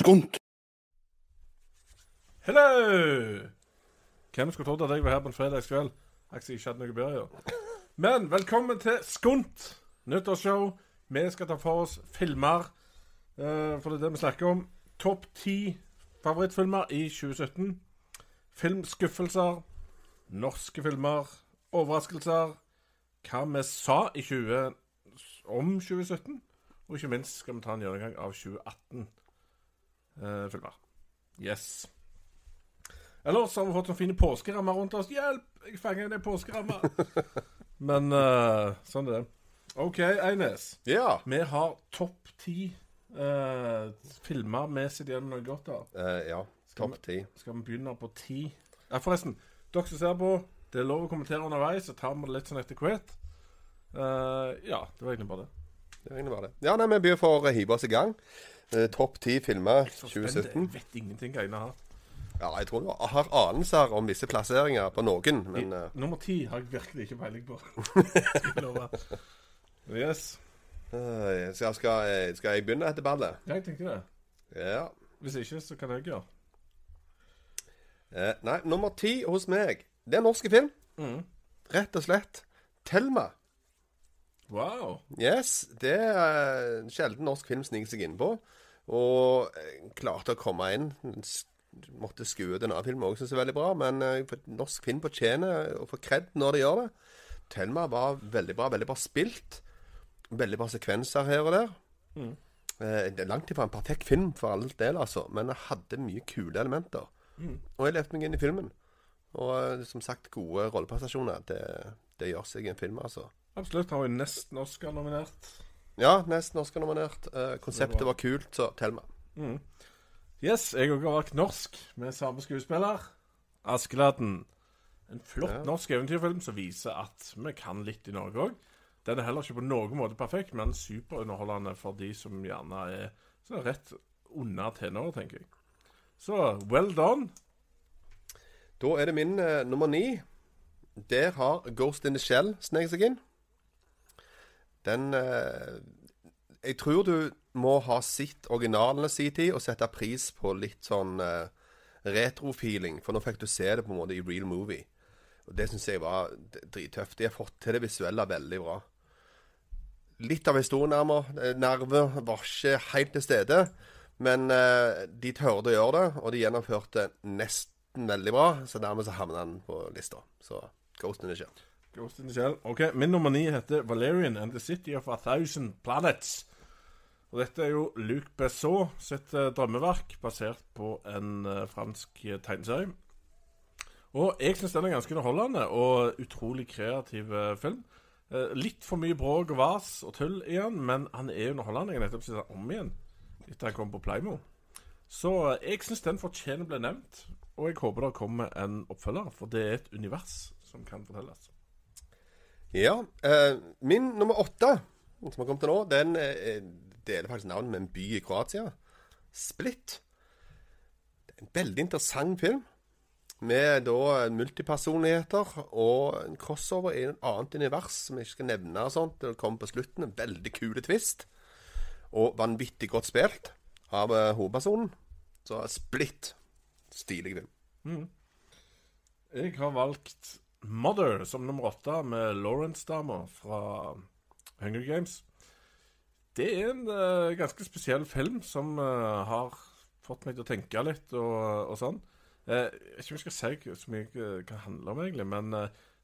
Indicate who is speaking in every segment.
Speaker 1: Skunt.
Speaker 2: Hello! Hvem skulle trodd at jeg var her på en fredagskveld? Jeg ikke hadde noe bedre å gjøre. Men velkommen til Skunt, nyttårsshow. Vi skal ta for oss filmer, eh, for det er det vi snakker om. Topp ti favorittfilmer i 2017. Filmskuffelser, norske filmer, overraskelser. Hva vi sa i 20 om 2017. Og ikke minst skal vi ta en gjennomgang av 2018-filmer. yes. Ellers har vi fått sånne fine påskerammer rundt oss. Hjelp! Jeg fanger en påskerammer. Men uh, sånn er det. OK, Eines.
Speaker 3: Ja.
Speaker 2: Vi har topp ti uh, filmer vi sitter igjen med noe godt av.
Speaker 3: eh, ja. Topp ti.
Speaker 2: Skal vi begynne på ti? Ja, forresten. Dere som ser på, det er lov å kommentere underveis, så tar vi det litt sånn etter hvert. Eh, ja, det var egentlig bare det.
Speaker 3: Det var egentlig bare det. Ja, nei, vi begynner for å hive oss i gang. Eh, Topp ti filmer
Speaker 2: Så
Speaker 3: 2017.
Speaker 2: Jeg vet ingenting hva jeg har.
Speaker 3: Ja, jeg tror du har anelser om visse plasseringer på noen, men eh,
Speaker 2: Nummer ti har jeg virkelig ikke peiling på. Skal jeg love. yes.
Speaker 3: eh, skal, skal jeg begynne etter ballet?
Speaker 2: Ja, Jeg tenker det.
Speaker 3: Ja.
Speaker 2: Hvis ikke, så kan jeg gjøre.
Speaker 3: Eh, nei, nummer ti hos meg, det er norske film.
Speaker 2: Mm.
Speaker 3: Rett og slett Thelma.
Speaker 2: Wow.
Speaker 3: Yes, det er sjelden norsk film sniker seg innpå. Og klarte å komme inn. Måtte skue ut en annen film òg, syns jeg er veldig bra. Men eh, norsk film fortjener å få kred når de gjør det. Thelma var veldig bra, veldig bra spilt. Veldig bra sekvenser her og der.
Speaker 2: Mm.
Speaker 3: Eh, det er langt ifra en perfekt film for all del, altså. Men jeg hadde mye kule elementer.
Speaker 2: Mm.
Speaker 3: Og jeg levde meg inn i filmen. Og eh, som sagt, gode rolleprestasjoner. Det, det gjør seg i en film, altså.
Speaker 2: Absolutt. Har jo nesten Oscar-nominert.
Speaker 3: Ja, nesten Oscar-nominert. Eh, konseptet var kult, så Thelma.
Speaker 2: Mm. Yes, jeg òg har vært norsk med samme skuespiller. Askeladden. En flott
Speaker 3: Ja.
Speaker 2: norsk eventyrfilm som viser at vi kan litt i Norge òg. Den er heller ikke på noen måte perfekt, men superunderholdende for de som gjerne er så rett under tenåret, tenker jeg. Så well done.
Speaker 3: Da er det min eh, nummer ni. Der har Ghost in the Shell sneket seg inn. Den eh, Jeg tror du må ha sett originalen i sin tid og sette pris på litt sånn eh, retro-feeling, for nå fikk du se det på en måte i real movie. Og Det syns jeg var drittøft. De har fått til det visuelle veldig bra. Litt av historienerver nerve var ikke helt til stede, men eh, de tørde å gjøre det, og de gjennomførte nesten veldig bra, så dermed så havna den på lista. Så Ghost in the Shell.
Speaker 2: Ghost in the Shell. Ok, Min nummer ni heter Valerian and the City of a Thousand Planets. Og Dette er jo Luc Besson sitt eh, drømmeverk, basert på en eh, fransk eh, tegneserie. Og jeg syns den er ganske underholdende og utrolig kreativ film. Litt for mye bråk og vas og tull i den, men han er underholdende. Jeg har nettopp sett den om igjen etter han kom på Playmo. Så jeg syns den fortjener å bli nevnt, og jeg håper det kommer en oppfølger, for det er et univers som kan fortelles.
Speaker 3: Ja. Eh, min nummer åtte, som har kommet til nå, den eh, deler faktisk navn med en by i Kroatia. Split. En veldig interessant film. Med da multipersonligheter og en crossover i et annet univers som jeg ikke skal nevne. og sånt. Det kommer på slutten. En veldig kule twist. Og vanvittig godt spilt av uh, hovedpersonen. Så Split. Stilig film.
Speaker 2: Jeg har valgt Mother som nummer åtte med Lawrence-dama fra Hunger Games. Det er en uh, ganske spesiell film som uh, har fått meg til å tenke litt og, og sånn. Uh, jeg vet ikke om jeg skal si så mye hva det handler om, egentlig, men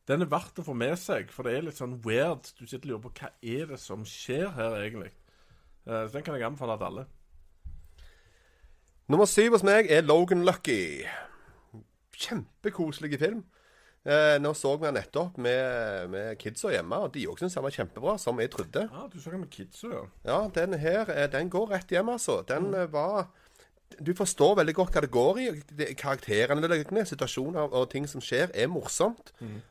Speaker 2: den er verdt å få med seg, for det er litt sånn weird. Du sitter og lurer på hva er det som skjer her, egentlig. Så den kan jeg anbefale til alle.
Speaker 3: Nummer syv hos meg er Logan Lucky. Kjempekoselig film. Eh, nå så vi den nettopp med, med kidsa hjemme, og de òg syntes den var kjempebra, som jeg trodde.
Speaker 2: Ja, Du så den med kidsa, ja.
Speaker 3: Ja, den her eh, den går rett hjem, altså. Den mm. var Du forstår veldig godt hva det går i. Karakterene situasjoner og ting som skjer, er morsomt. Mm.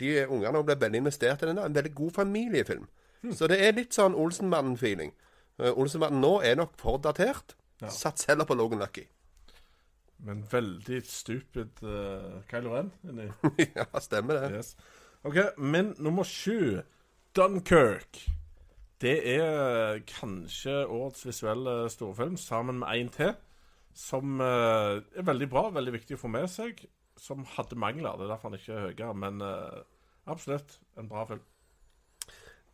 Speaker 3: de ungene ble veldig investert i den. En veldig god familiefilm. Så det er litt sånn Olsenmannen-feeling. Uh, Olsenmannen nå er nok for datert.
Speaker 2: Ja.
Speaker 3: Sats heller på Logan Lucky.
Speaker 2: Men veldig stupid uh, Kylo Ren inni.
Speaker 3: ja, stemmer det.
Speaker 2: Yes. OK, min nummer sju, Dunkerque. Det er kanskje årets visuelle storfilm, sammen med én til. som uh, er veldig bra, veldig viktig å få med seg. Som hadde mangler. Det er derfor han ikke er høyere. Men uh, absolutt en bra film.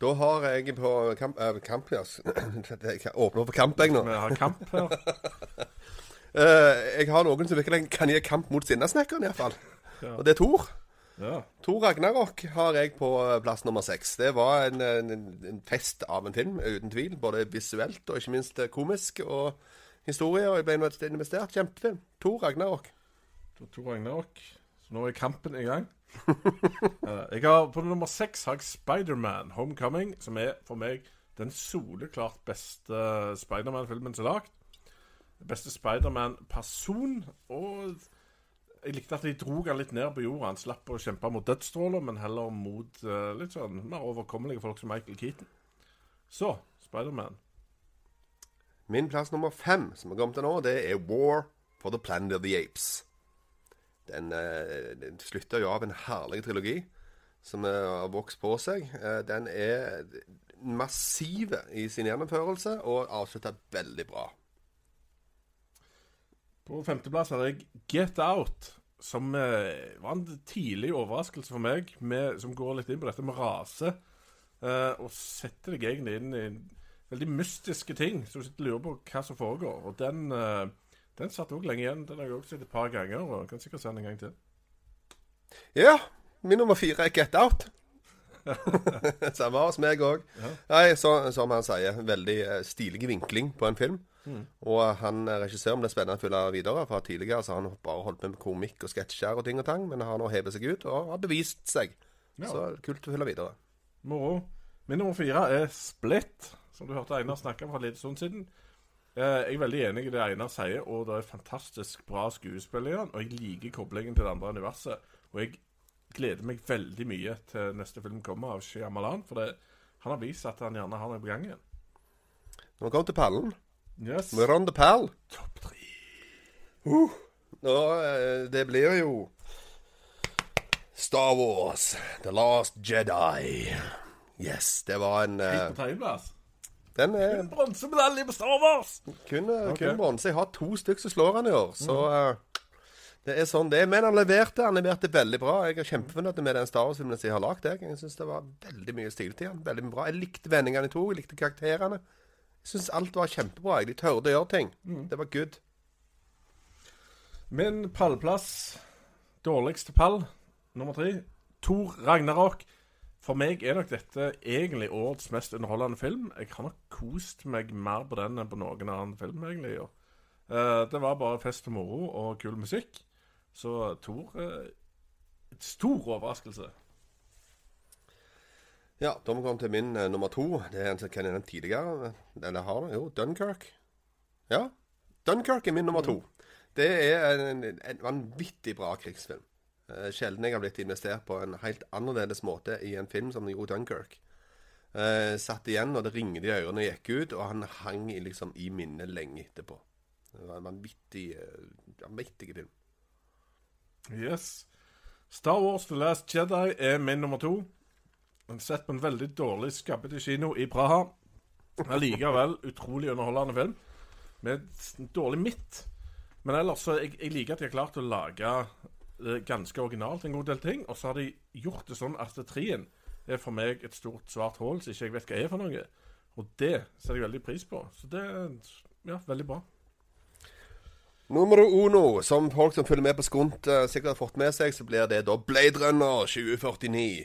Speaker 3: Da har jeg på kamp... Uh, kamp ja. Åpner for kamp, jeg nå.
Speaker 2: Vi har kamp her.
Speaker 3: Eh, jeg har noen som virkelig kan gi kamp mot Sinnasnekkeren, iallfall.
Speaker 2: Ja.
Speaker 3: Og det er Thor.
Speaker 2: Ja.
Speaker 3: Thor Ragnarok har jeg på eh, plass nummer seks. Det var en, en, en fest av en film, uten tvil. Både visuelt og ikke minst eh, komisk. Og historie. Og jeg ble investert. Kjempefilm. Thor Ragnarok.
Speaker 2: To, to Ragnarok. Så nå er kampen i gang. Jeg har På nummer seks har jeg Spiderman Homecoming, som er for meg den soleklart beste Spiderman-filmen som er lagd. Beste Spiderman-person. Og jeg likte at de dro han litt ned på jorda. Han slapp å kjempe mot dødsstråler, men heller mot uh, litt sånn mer overkommelige folk som Michael Keaton. Så Spiderman.
Speaker 3: Min plass nummer fem, som har kommet til nå, det er War for the Planet of the Apes. Den, uh, den slutter jo av en herlig trilogi som eh, har vokst på seg. Uh, den er massive i sin gjennomførelse og avslutta veldig bra.
Speaker 2: På femteplass har jeg Get Out, som eh, var en tidlig overraskelse for meg, med, som går litt inn på dette med rase. Eh, og setter deg egentlig inn i veldig mystiske ting, så du sitter og lurer på hva som foregår. Og den, eh, den satt òg lenge igjen. Den har jeg også sett et par ganger, og kan sikkert se den en gang til.
Speaker 3: Ja, min nummer fire er Get Out. Samme hos meg òg. Nei, så, som han sier, veldig eh, stilig vinkling på en film. Og han eh, regissøren ble spennende å følge videre. For tidligere så har han bare holdt med med komikk og sketsjer og ting og tang, men har nå hevet seg ut og har bevist seg.
Speaker 2: Ja.
Speaker 3: Så kult å følge videre.
Speaker 2: Moro. Min nummer fire er Split, som du hørte Einar snakke om for en liten stund siden. Eh, jeg er veldig enig i det Einar sier, og det er fantastisk bra skuespill i den. Og jeg liker koblingen til det andre universet. Og jeg gleder meg veldig mye til neste film kommer av Shyamalan, for det, han har vist at han gjerne har noe på gang igjen.
Speaker 3: Nå kom vi til pallen.
Speaker 2: Yes.
Speaker 3: We're on the pal.
Speaker 2: Topp tre.
Speaker 3: Nå, eh, det blir jo Star Wars, The Last Jedi. Yes, det var en
Speaker 2: Helt
Speaker 3: eh,
Speaker 2: på tredjeplass.
Speaker 3: Den er
Speaker 2: Kun bronsemedalje på Star Wars!
Speaker 3: kun,
Speaker 2: okay.
Speaker 3: Kun bronse. Jeg har to stykker som slår han i år, så eh, det er sånn det er. Men han leverte han leverte veldig bra. Jeg er kjempefornøyd med den Star Wars-filmen jeg har lagd. Jeg, jeg syns det var veldig mye stil til han. Veldig bra. Jeg likte vendingene i to. Jeg likte karakterene. Jeg syns alt var kjempebra. jeg. De tørde å gjøre ting. Det var good.
Speaker 2: Min pallplass, dårligste pall, nummer tre, Thor Ragnarok. For meg er nok dette egentlig årets mest underholdende film. Jeg har nok kost meg mer på den enn på noen annen film, egentlig. Eh, det var bare fest og moro og kul musikk. Så Thor uh, Et stor overraskelse.
Speaker 3: Ja, da må vi komme til min eh, nummer to. Det er en som kan jeg tidligere. Eller har det? Jo, Dunkerque. Ja, Dunkerque er min nummer to. Det er en, en vanvittig bra krigsfilm. Eh, sjelden jeg har blitt investert på en helt annerledes måte i en film som gjorde Dunkerque. Eh, satt igjen, og det ringte i ørene og gikk ut, og han hang i, liksom i minnet lenge etterpå. Det var en vanvittig, eh, vanvittig film.
Speaker 2: Yes. Star Wars The Last Jedi er min nummer to. Jeg sett på en veldig dårlig skabbete kino i Praha. Allikevel utrolig underholdende film. Med dårlig midt. Men ellers så jeg, jeg liker at de har klart å lage eh, ganske originalt en god del ting. Og så har de gjort det sånn at trien er for meg et stort svart hull som ikke jeg vet hva er for noe. Og det setter jeg veldig pris på. Så det er ja, veldig bra.
Speaker 3: Numero uno, som folk som følger med på Skunt uh, sikkert har fått med seg, så blir det da Blade Runner 2049.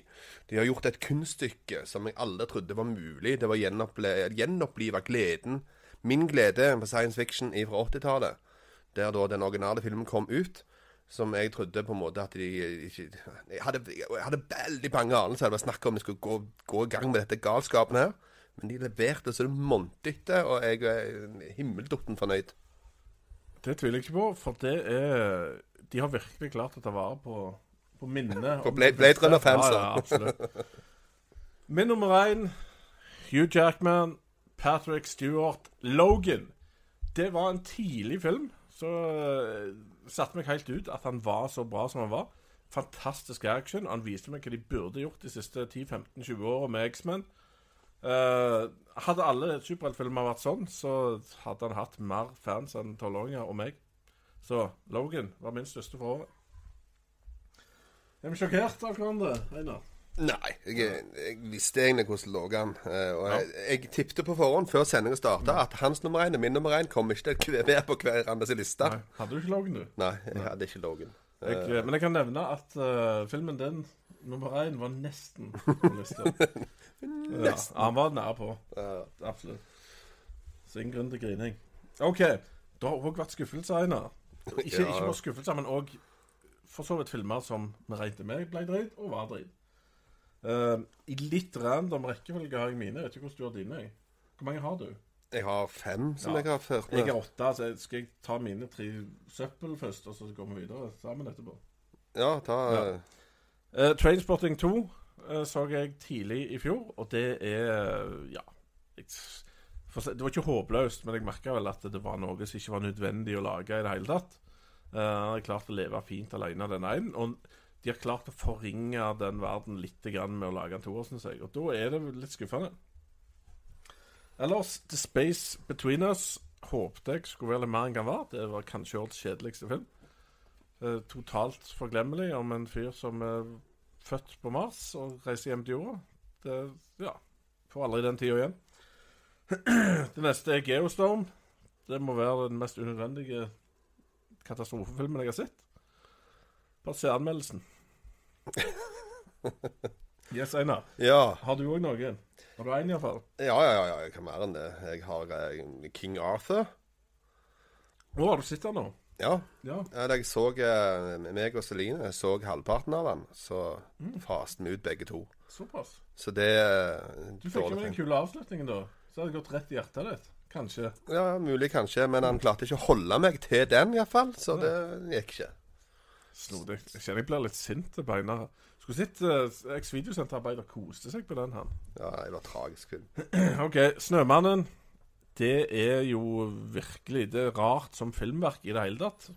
Speaker 3: De har gjort et kunststykke som jeg aldri trodde var mulig. Det var gjenopplive gleden, min glede på science fiction fra 80-tallet. Der da den originale filmen kom ut. Som jeg trodde på en måte at de ikke Jeg hadde, jeg hadde veldig bange anelser. Det var snakk om de skulle gå, gå i gang med dette galskapen her. Men de leverte så det monte etter, og jeg er himmeldotten fornøyd.
Speaker 2: Det tviler jeg ikke på, for det er De har virkelig klart å ta vare på, på minnet.
Speaker 3: På Blade- Blade
Speaker 2: beste.
Speaker 3: Runner-fansen.
Speaker 2: Ja, ja, absolutt. Min nummer én, Hugh Jackman, Patrick Stewart, Logan. Det var en tidlig film. Så uh, satte meg helt ut at han var så bra som han var. Fantastisk action. Han viste meg hva de burde gjort de siste 10-15-20 åra med X-Men. Eh, hadde alle superheltfilmer vært sånn, så hadde han hatt mer fans enn tolvåringer og meg. Så Logan var min største for året. Er vi sjokkert av hverandre, Einar?
Speaker 3: Nei, jeg, jeg visste egentlig hvordan det lå an. eh, Og jeg, jeg tippte på forhånd før sendinga starta at hans nummer én og min nummer én kom ikke til å være på hverandres liste.
Speaker 2: Nei. Hadde du ikke Logan, du?
Speaker 3: Nei, jeg hadde ikke Logan.
Speaker 2: Jeg, eh, men jeg kan nevne at uh, filmen din, nummer én, var nesten på lista. ja, han var nær på. Absolutt. Så ingen grunn til grining. OK. Det har òg vært skuffelser, Einar. Ikke, ikke bare skuffelser, men òg for så vidt filmer som vi regnet med ble dritt, og var dritt. Uh, I litt random rekkefølge har jeg mine. Jeg vet ikke hvordan du har dine. jeg. Hvor mange har du?
Speaker 3: Jeg har fem som
Speaker 2: Ja.
Speaker 3: jeg har ført
Speaker 2: Jeg
Speaker 3: med.
Speaker 2: er åtte. så jeg- Skal jeg ta mine tre søppel først, og så går vi videre sammen etterpå?
Speaker 3: Ja, ta
Speaker 2: Ja. Uh, Trainspotting 2 eh, så jeg tidlig i fjor, og det er Ja. Jeg, å si- det var ikke håpløst, men jeg merka vel at det var noe som ikke var nødvendig å lage i det hele tatt. Jeg han har klart å leve fint alene, den ene. Og de har klart å forringe den verden litt med å lage en toer, syns jeg. Og da er det litt skuffende. Ellers, The Space Between Us håpte jeg skulle være litt mer enn den var. Det var kanskje årets kjedeligste film. Eh, totalt forglemmelig om en fyr som født på Mars og reiser hjem til jorda. Det ja, får aldri den tida igjen. det neste er Geostorm. Det må være den mest unødvendige katastrofefilmen jeg har sett. Bare se anmeldelsen. Yes, Einar.
Speaker 3: Ja.
Speaker 2: Har du òg noe? Har du én, iallfall?
Speaker 3: Ja, ja, ja, ja, jeg kan mer enn det. Jeg har eh, King Arthur.
Speaker 2: Å, har du sett den nå?
Speaker 3: Ja.
Speaker 2: Ja.
Speaker 3: jeg så eh, meg og Celine så halvparten av den, så
Speaker 2: Mm.
Speaker 3: faste vi ut begge to.
Speaker 2: Såpass.
Speaker 3: Så det eh,
Speaker 2: Du fikk jo med den kule avslutningen, da. Så hadde det gått rett i hjertet ditt. Kanskje.
Speaker 3: Ja, mulig kanskje, men han klarte ikke å holde meg til den, iallfall. Så det gikk ikke.
Speaker 2: Snodig. Jeg kjenner jeg blir litt sint til beina. Skulle sett uh, eks-videosenterarbeider koste seg på den, han.
Speaker 3: Ja, det var tragisk film.
Speaker 2: OK, 'Snømannen'. Det er jo virkelig Det er rart som filmverk i det hele tatt.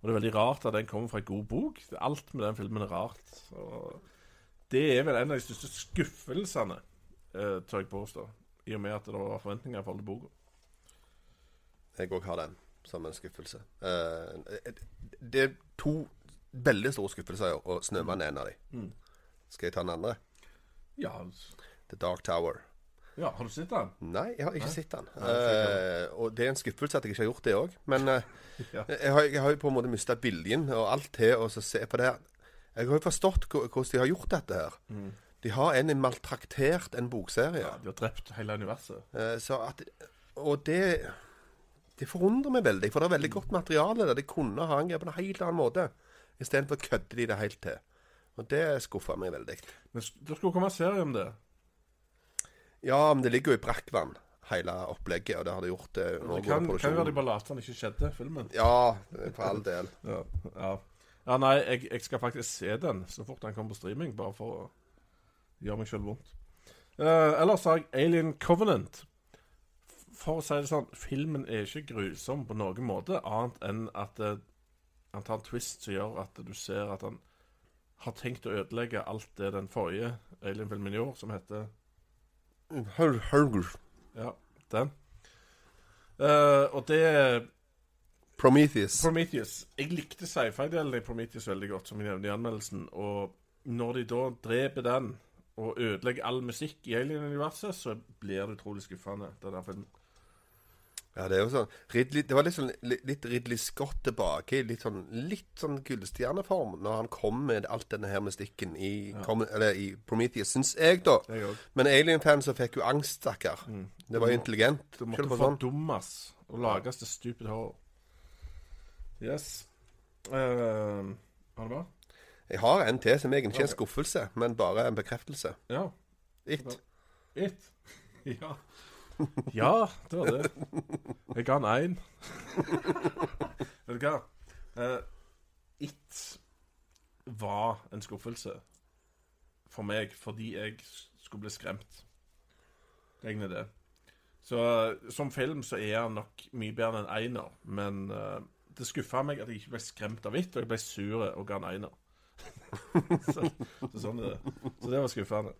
Speaker 2: Og det er veldig rart at den kommer fra en god bok. Alt med den filmen er rart. Og det er vel en av de største skuffelsene, eh, tør jeg påstå. I og med at det var forventninger i forhold til boka.
Speaker 3: Jeg òg har den som en skuffelse. Eh, det er to veldig store skuffelser, og 'Snømann' er en av dem.
Speaker 2: Mm.
Speaker 3: Skal jeg ta den andre?
Speaker 2: Ja,
Speaker 3: The Dark Tower.
Speaker 2: Ja, har du sett den?
Speaker 3: Nei, jeg har ikke sett den. Uh, og det er en skuffelse at jeg ikke har gjort det òg. Men uh,
Speaker 2: Ja.
Speaker 3: jeg, har, jeg har jo på en måte mista viljen og alt til å se på det. Jeg har jo forstått hvordan de har gjort dette her. De har en maltraktert en bokserie.
Speaker 2: Ja, De har drept hele universet.
Speaker 3: Uh, så at Og det Det forundrer meg veldig, for det er veldig godt materiale der. De kunne ha angrepet på en helt annen måte. Istedenfor kødder de det helt til. Og det skuffer meg veldig.
Speaker 2: Men det skulle komme en serie om det.
Speaker 3: Ja, men det ligger jo i brakkvann, hele opplegget, og det har det gjort det
Speaker 2: Det
Speaker 3: under
Speaker 2: kan, kan jo være de bare later som det ikke skjedde, filmen.
Speaker 3: Ja, for all del.
Speaker 2: Ja, ja. ja nei, jeg, jeg skal faktisk se den så fort den kommer på streaming, bare for å gjøre meg sjøl vondt. Eh, ellers har jeg Alien Covenant. For å si det sånn, filmen er ikke grusom på noen måte, annet enn at eh, han tar en twist som gjør at du ser at han har tenkt å ødelegge alt det den forrige Alien-filmen gjorde, som heter
Speaker 3: Hunger.
Speaker 2: Ja, den. Uh, og det
Speaker 3: Prometheus.
Speaker 2: Prometheus. Jeg likte sci-fi-delen i Prometheus veldig godt, som jeg nevnte i anmeldelsen. Og når de da dreper den og ødelegger all musikk i Alien-universet, så blir det utrolig skuffende. er derfor filmen.
Speaker 3: Ja, det er jo sånn Ridley, Det var litt sånn litt, litt Ridley Scott tilbake i litt sånn Litt sånn gullstjerneform når han kom med alt denne her mystikken i, kom, eller i Prometheus, syns jeg, da.
Speaker 2: Jeg.
Speaker 3: Men Alien-fans fikk jo angst, stakkar. Det var jo intelligent.
Speaker 2: Det måtte
Speaker 3: Selv sånn.
Speaker 2: fordummes og lages til stupid horror. Yes. Uh, har du bra?
Speaker 3: Jeg har en til som egentlig ikke er en skuffelse, men bare en bekreftelse.
Speaker 2: Ja.
Speaker 3: It.
Speaker 2: It. ja. Ja, det var det. Jeg ga han én. Vet du hva? Eh, It var en skuffelse for meg fordi jeg skulle bli skremt. Det er det. Så eh, som film så er han nok mye bedre enn en einer, men eh, det skuffa meg at jeg ikke ble skremt av It, og jeg ble sur og ga en einer. så, så sånn er det. Så det var skuffende.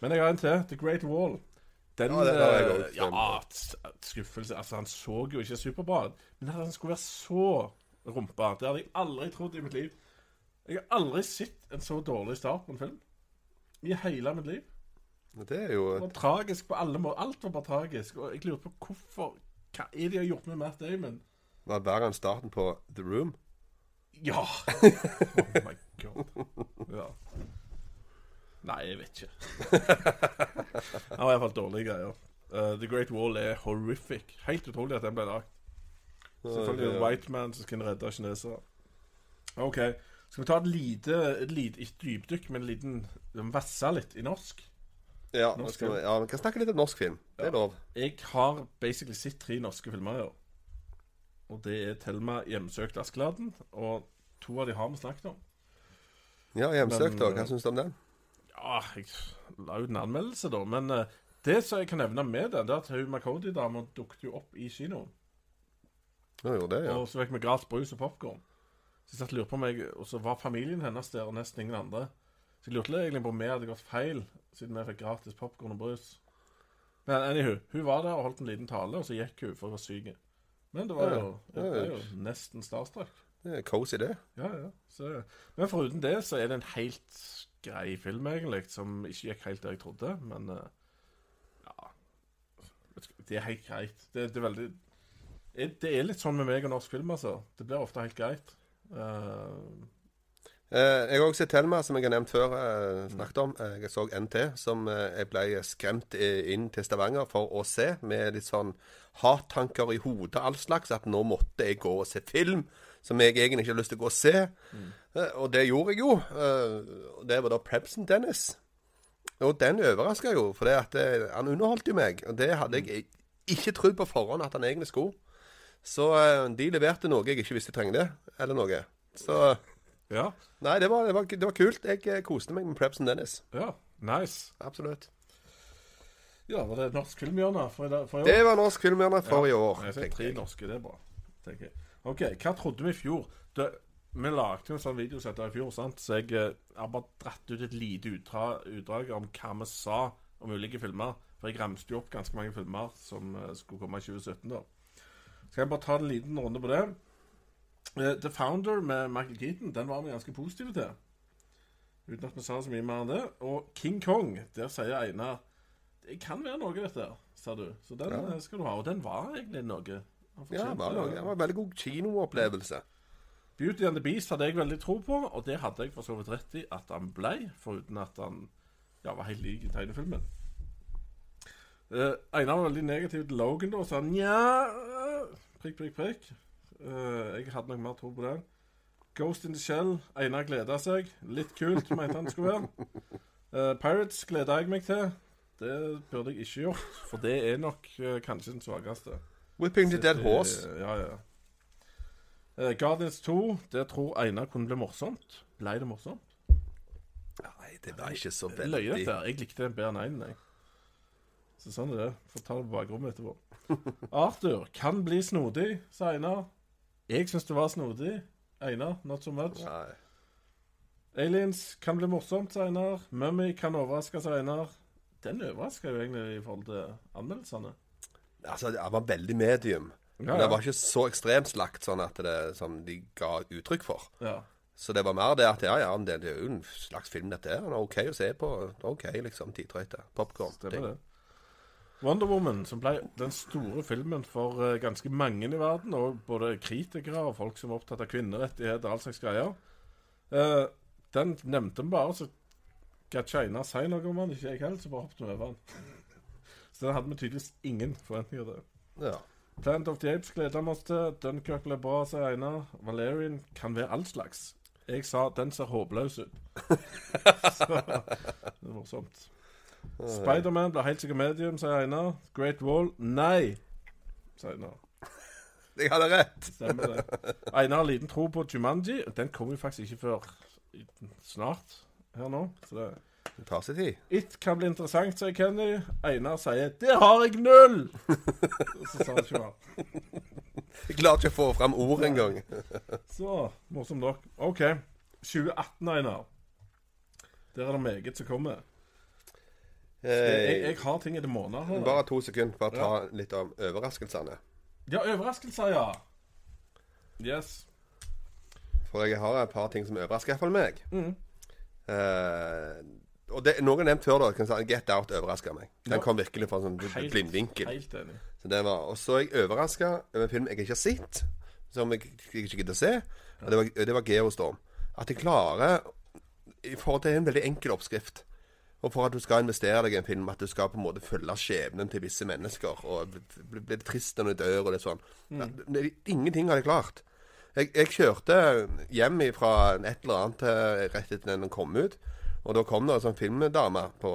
Speaker 2: Men jeg har en til. The Great Wall. Den
Speaker 3: Ja, det har jeg
Speaker 2: eh,
Speaker 3: også.
Speaker 2: Ja, skuffelse. Altså, han så jo ikke superbra ut. Men at han skulle være så rumpa. Det hadde jeg aldri trodd i mitt liv. Jeg har aldri sett en så dårlig start på en film. I hele mitt liv.
Speaker 3: Det er jo
Speaker 2: Det var tragisk på alle måter. Alt var bare tragisk. Og jeg lurte på hvorfor Hva er det de har gjort med Matt Damon?
Speaker 3: var verre enn starten på The Room.
Speaker 2: Ja! Oh my god. Ja. Nei, jeg vet ikke. Han var iallfall dårlige greier. Uh, The Great Wall er horrific. Helt utrolig at den ble lagd. Selvfølgelig en white man som kan redde kinesere. OK. Skal vi ta et lite, et lite ikke dypdykk, men en liten Vasse litt i norsk?
Speaker 3: Ja,
Speaker 2: Norsk
Speaker 3: vi, ja, vi kan snakke litt om norsk film. Det er lov.
Speaker 2: Jeg har basically sett tre norske filmer i år. Og det er Thelma hjemsøkt Askeladden, og to av de har vi snakket om.
Speaker 3: Ja, Hjemsøkt,
Speaker 2: òg.
Speaker 3: Hva syns du om den?
Speaker 2: Ja, jeg la ut en anmeldelse, da. Men eh, det som jeg kan nevne med den, det er at hun Makodi-dama dukket jo opp i kinoen.
Speaker 3: Ja, jo, det, ja.
Speaker 2: Og så fikk vi gratis brus og popkorn. Så jeg satt og lurte på om jeg Og så var familien hennes der, og nesten ingen andre. Så jeg lurte egentlig på om vi hadde gått feil, siden vi fikk gratis popkorn og brus. Men anywho, hun var der og holdt en liten tale, og så gikk hun for å være syk. Men det var jo, det var jo nesten starstruck.
Speaker 3: Det er cozy, det.
Speaker 2: Ja, ja. Så, men foruten det så er det en helt grei film, egentlig, som ikke gikk helt der jeg trodde. Men eh, ja Det er helt greit. Det, det er veldig Det er litt sånn med meg og norsk film, altså. Det blir ofte helt greit.
Speaker 3: Uh, jeg har også sett Thelma, som jeg har nevnt før. Eh, snakket om. Jeg så NT, som jeg ble skremt inn til Stavanger for å se, med litt sånn hattanker i hodet, all slags. At nå måtte jeg gå og se film som jeg egentlig ikke har lyst til å gå og se. Mm. og det gjorde jeg jo. Eh, og det var da Prebsen Dennis. Og den overraska jo, for det at eh, han underholdt jo meg. Og det hadde jeg ikke trodd på forhånd at han egentlig skulle. Så de leverte noe jeg ikke visste jeg trengte, eller noe. Så
Speaker 2: ja.
Speaker 3: Nei, det var, det var, det var kult. Jeg koste meg med Prebsen Dennis.
Speaker 2: Ja. Nice.
Speaker 3: Absolutt.
Speaker 2: Ja, var det norsk filmhjørne for, i for i år?
Speaker 3: Det var norsk filmhjørne for i år.
Speaker 2: Jeg
Speaker 3: ser
Speaker 2: tre norske, det er bra. tenker jeg. OK, hva trodde vi i fjor? Det, vi lagde en sånn videosett i fjor, sant? så jeg eh, har bare dratt ut et lite utdra, utdrag om hva vi sa om ulike filmer. For jeg ramste jo opp ganske mange filmer som eh, skulle komme i 2017. da. Skal jeg bare ta en liten runde på det? Eh, The Founder med Michael Keaton, den var vi ganske positive til. Uten at vi sa så mye mer enn det. Og King Kong, der sier Einar Det kan være noe, dette, sa du. Så den
Speaker 3: Ja.
Speaker 2: eh, skal du ha. Og den var egentlig noe.
Speaker 3: Ja, det var, noe- det var en veldig god kinoopplevelse.
Speaker 2: Beauty and the Beast hadde jeg veldig tro på, og det hadde jeg for så vidt rett i at han ble, foruten at han ja, var helt lik i tegnefilmen. Uh, Einar var veldig negativ til Logan, da, og sa nja Prikk, prikk, prikk. Uh, jeg hadde nok mer tro på den. Ghost in the Shell. Einar gleda seg. Litt kult, mente han skulle være. Uh, Pirates gleda jeg meg til. Det burde jeg ikke gjort, for det er nok uh, kanskje den svakeste.
Speaker 3: Whipping the Dead Horse.
Speaker 2: Ja, ja. Uh, Guardians 2, det tror Einar kunne bli morsomt. Ble det morsomt?
Speaker 3: Nei, det var ikke så
Speaker 2: er Løye
Speaker 3: veldig
Speaker 2: dette. Jeg likte den bedre enn einen, jeg. Så sånn er det. Får ta det på bakrommet etterpå. Arthur kan bli snodig, sa Einar. Jeg syns det var snodig. Einar, not so much.
Speaker 3: Nei.
Speaker 2: Aliens kan bli morsomt, sa Einar. Mummy kan overraske, sa Einar. Den overraska jo egentlig i forhold til anmeldelsene.
Speaker 3: Altså, han var veldig medium. Men det var ikke så ekstremt slakt sånn at det som de ga uttrykk for.
Speaker 2: ja.
Speaker 3: Så det var mer det at ja, ja, men det, det er jo en slags film, dette her. Er OK å se på. OK, liksom. Tidtrøyte. Popkorn.
Speaker 2: Stemmer det. Wonder Woman, som ble den store filmen for eh, ganske mange i verden, og både kritikere og folk som er opptatt av kvinnerettigheter og all slags greier. Eh, den nevnte vi bare, så gadd China si noe om den. Ikke jeg heller, så bare hoppet vi over den. Så den hadde vi tydeligvis ingen forventninger til.
Speaker 3: Ja.
Speaker 2: Plant of the Apes gleder vi oss til. Dunkerque ble bra, sier Einar. Valerian kan være all slags. Jeg sa den ser håpløs ut. så det er morsomt. Spiderman blir helt sikkert medium, sier Einar. Great Wall nei, sier Einar.
Speaker 3: Jeg hadde rett.
Speaker 2: Stemmer det. Einar har liten tro på Jumanji. Den kommer jo faktisk ikke før snart her nå. Så det
Speaker 3: Det tar sin tid.
Speaker 2: It kan bli interessant, sier Kenny. Einar sier 'Det har jeg null!' Så sa han ikke mer.
Speaker 3: Jeg klarer ikke å få fram ord engang.
Speaker 2: Så morsomt nok. OK. 2018, Einar. Der er det meget som kommer. Jeg, jeg har ting etter måneder her.
Speaker 3: Eh, Bare to sekunder. Bare ta litt om overraskelsene.
Speaker 2: Ja, overraskelser, ja. Yes.
Speaker 3: For jeg har et par ting som overrasker iallfall meg.
Speaker 2: Mm.
Speaker 3: Eh, og det, noen har nevnt før, da. Si, Get Out overraska meg. Den
Speaker 2: Ja.
Speaker 3: kom virkelig fra en sånn blindvinkel. Så det var, og så er jeg overraska over en film jeg ikke har sett, som jeg, jeg ikke gidder å se. Og det var, det var Geostorm. At jeg klarer i forhold til en veldig enkel oppskrift. Og for at du skal investere deg i en film, at du skal på en måte følge skjebnen til visse mennesker. Og bli, bli, trist når du dør, og det er sånn. Ja, det, ingenting har jeg klart. Jeg, jeg kjørte hjem fra et eller annet eh, rett etter den kom ut. Og da kom det en sånn filmdame på,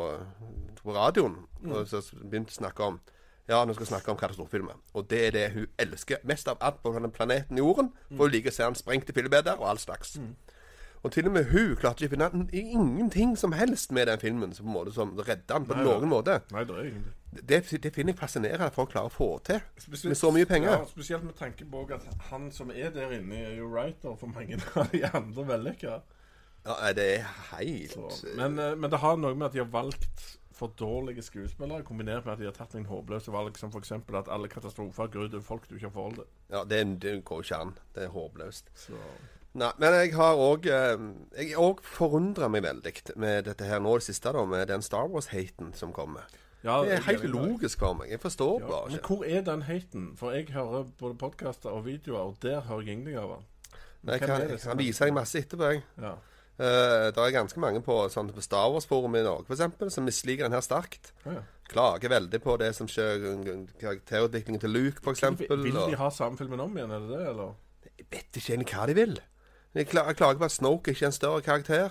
Speaker 3: på radioen og så begynte å snakke om Ja, nå skal vi snakke om katastrofefilmer. Og det er det hun elsker mest av alt på denne planeten Jorden. For hun liker å se han sprengte fillebeder og all slags. Og til og med hun klarte ikke å finne ingenting som helst med den filmen som, på en måte, som redda han på
Speaker 2: Nei,
Speaker 3: noen
Speaker 2: ja.
Speaker 3: måte.
Speaker 2: Nei, det er.
Speaker 3: Det, det finner jeg fascinerende at folk klarer å få til.
Speaker 2: Spesielt-
Speaker 3: Med så mye penger.
Speaker 2: Ja, spesielt med tanke på at han som er der inne, er jo writer for mange av de andre vellykkede.
Speaker 3: Ja, det er helt
Speaker 2: Så- Men, eh, men det har noe med at de har valgt for dårlige skuespillere, kombinert med at de har tatt noen håpløse valg, som f.eks. at alle katastrofer går ut over folk du ikke har forhold til.
Speaker 3: Ja, det, det går ikke an. Det er håpløst.
Speaker 2: Så
Speaker 3: Nei, men jeg har òg Jeg òg forundra meg veldig med dette her nå det siste, da, med den Star Wars-haten som kommer.
Speaker 2: ja,
Speaker 3: Det er helt logisk for meg. Jeg forstår
Speaker 2: Ja,
Speaker 3: bare
Speaker 2: men hvor er den haten? For jeg hører både podkaster og videoer, og der hører jeg ingenting av den.
Speaker 3: Jeg kan, jeg kan vise deg masse etterpå, jeg.
Speaker 2: Ja.
Speaker 3: Uh, det er ganske mange på, sånn, på Star Wars-forumet i Norge for eksempel, som misliker den her sterkt.
Speaker 2: Ja.
Speaker 3: Klager veldig på det som skjer, karakterutviklingen til Luke, eksempel.
Speaker 2: Vil, vil de ha samme filmen om igjen, er det det, eller?
Speaker 3: Jeg vet ikke egentlig hva de vil. Jeg klager på at Snoke ikke er en større karakter.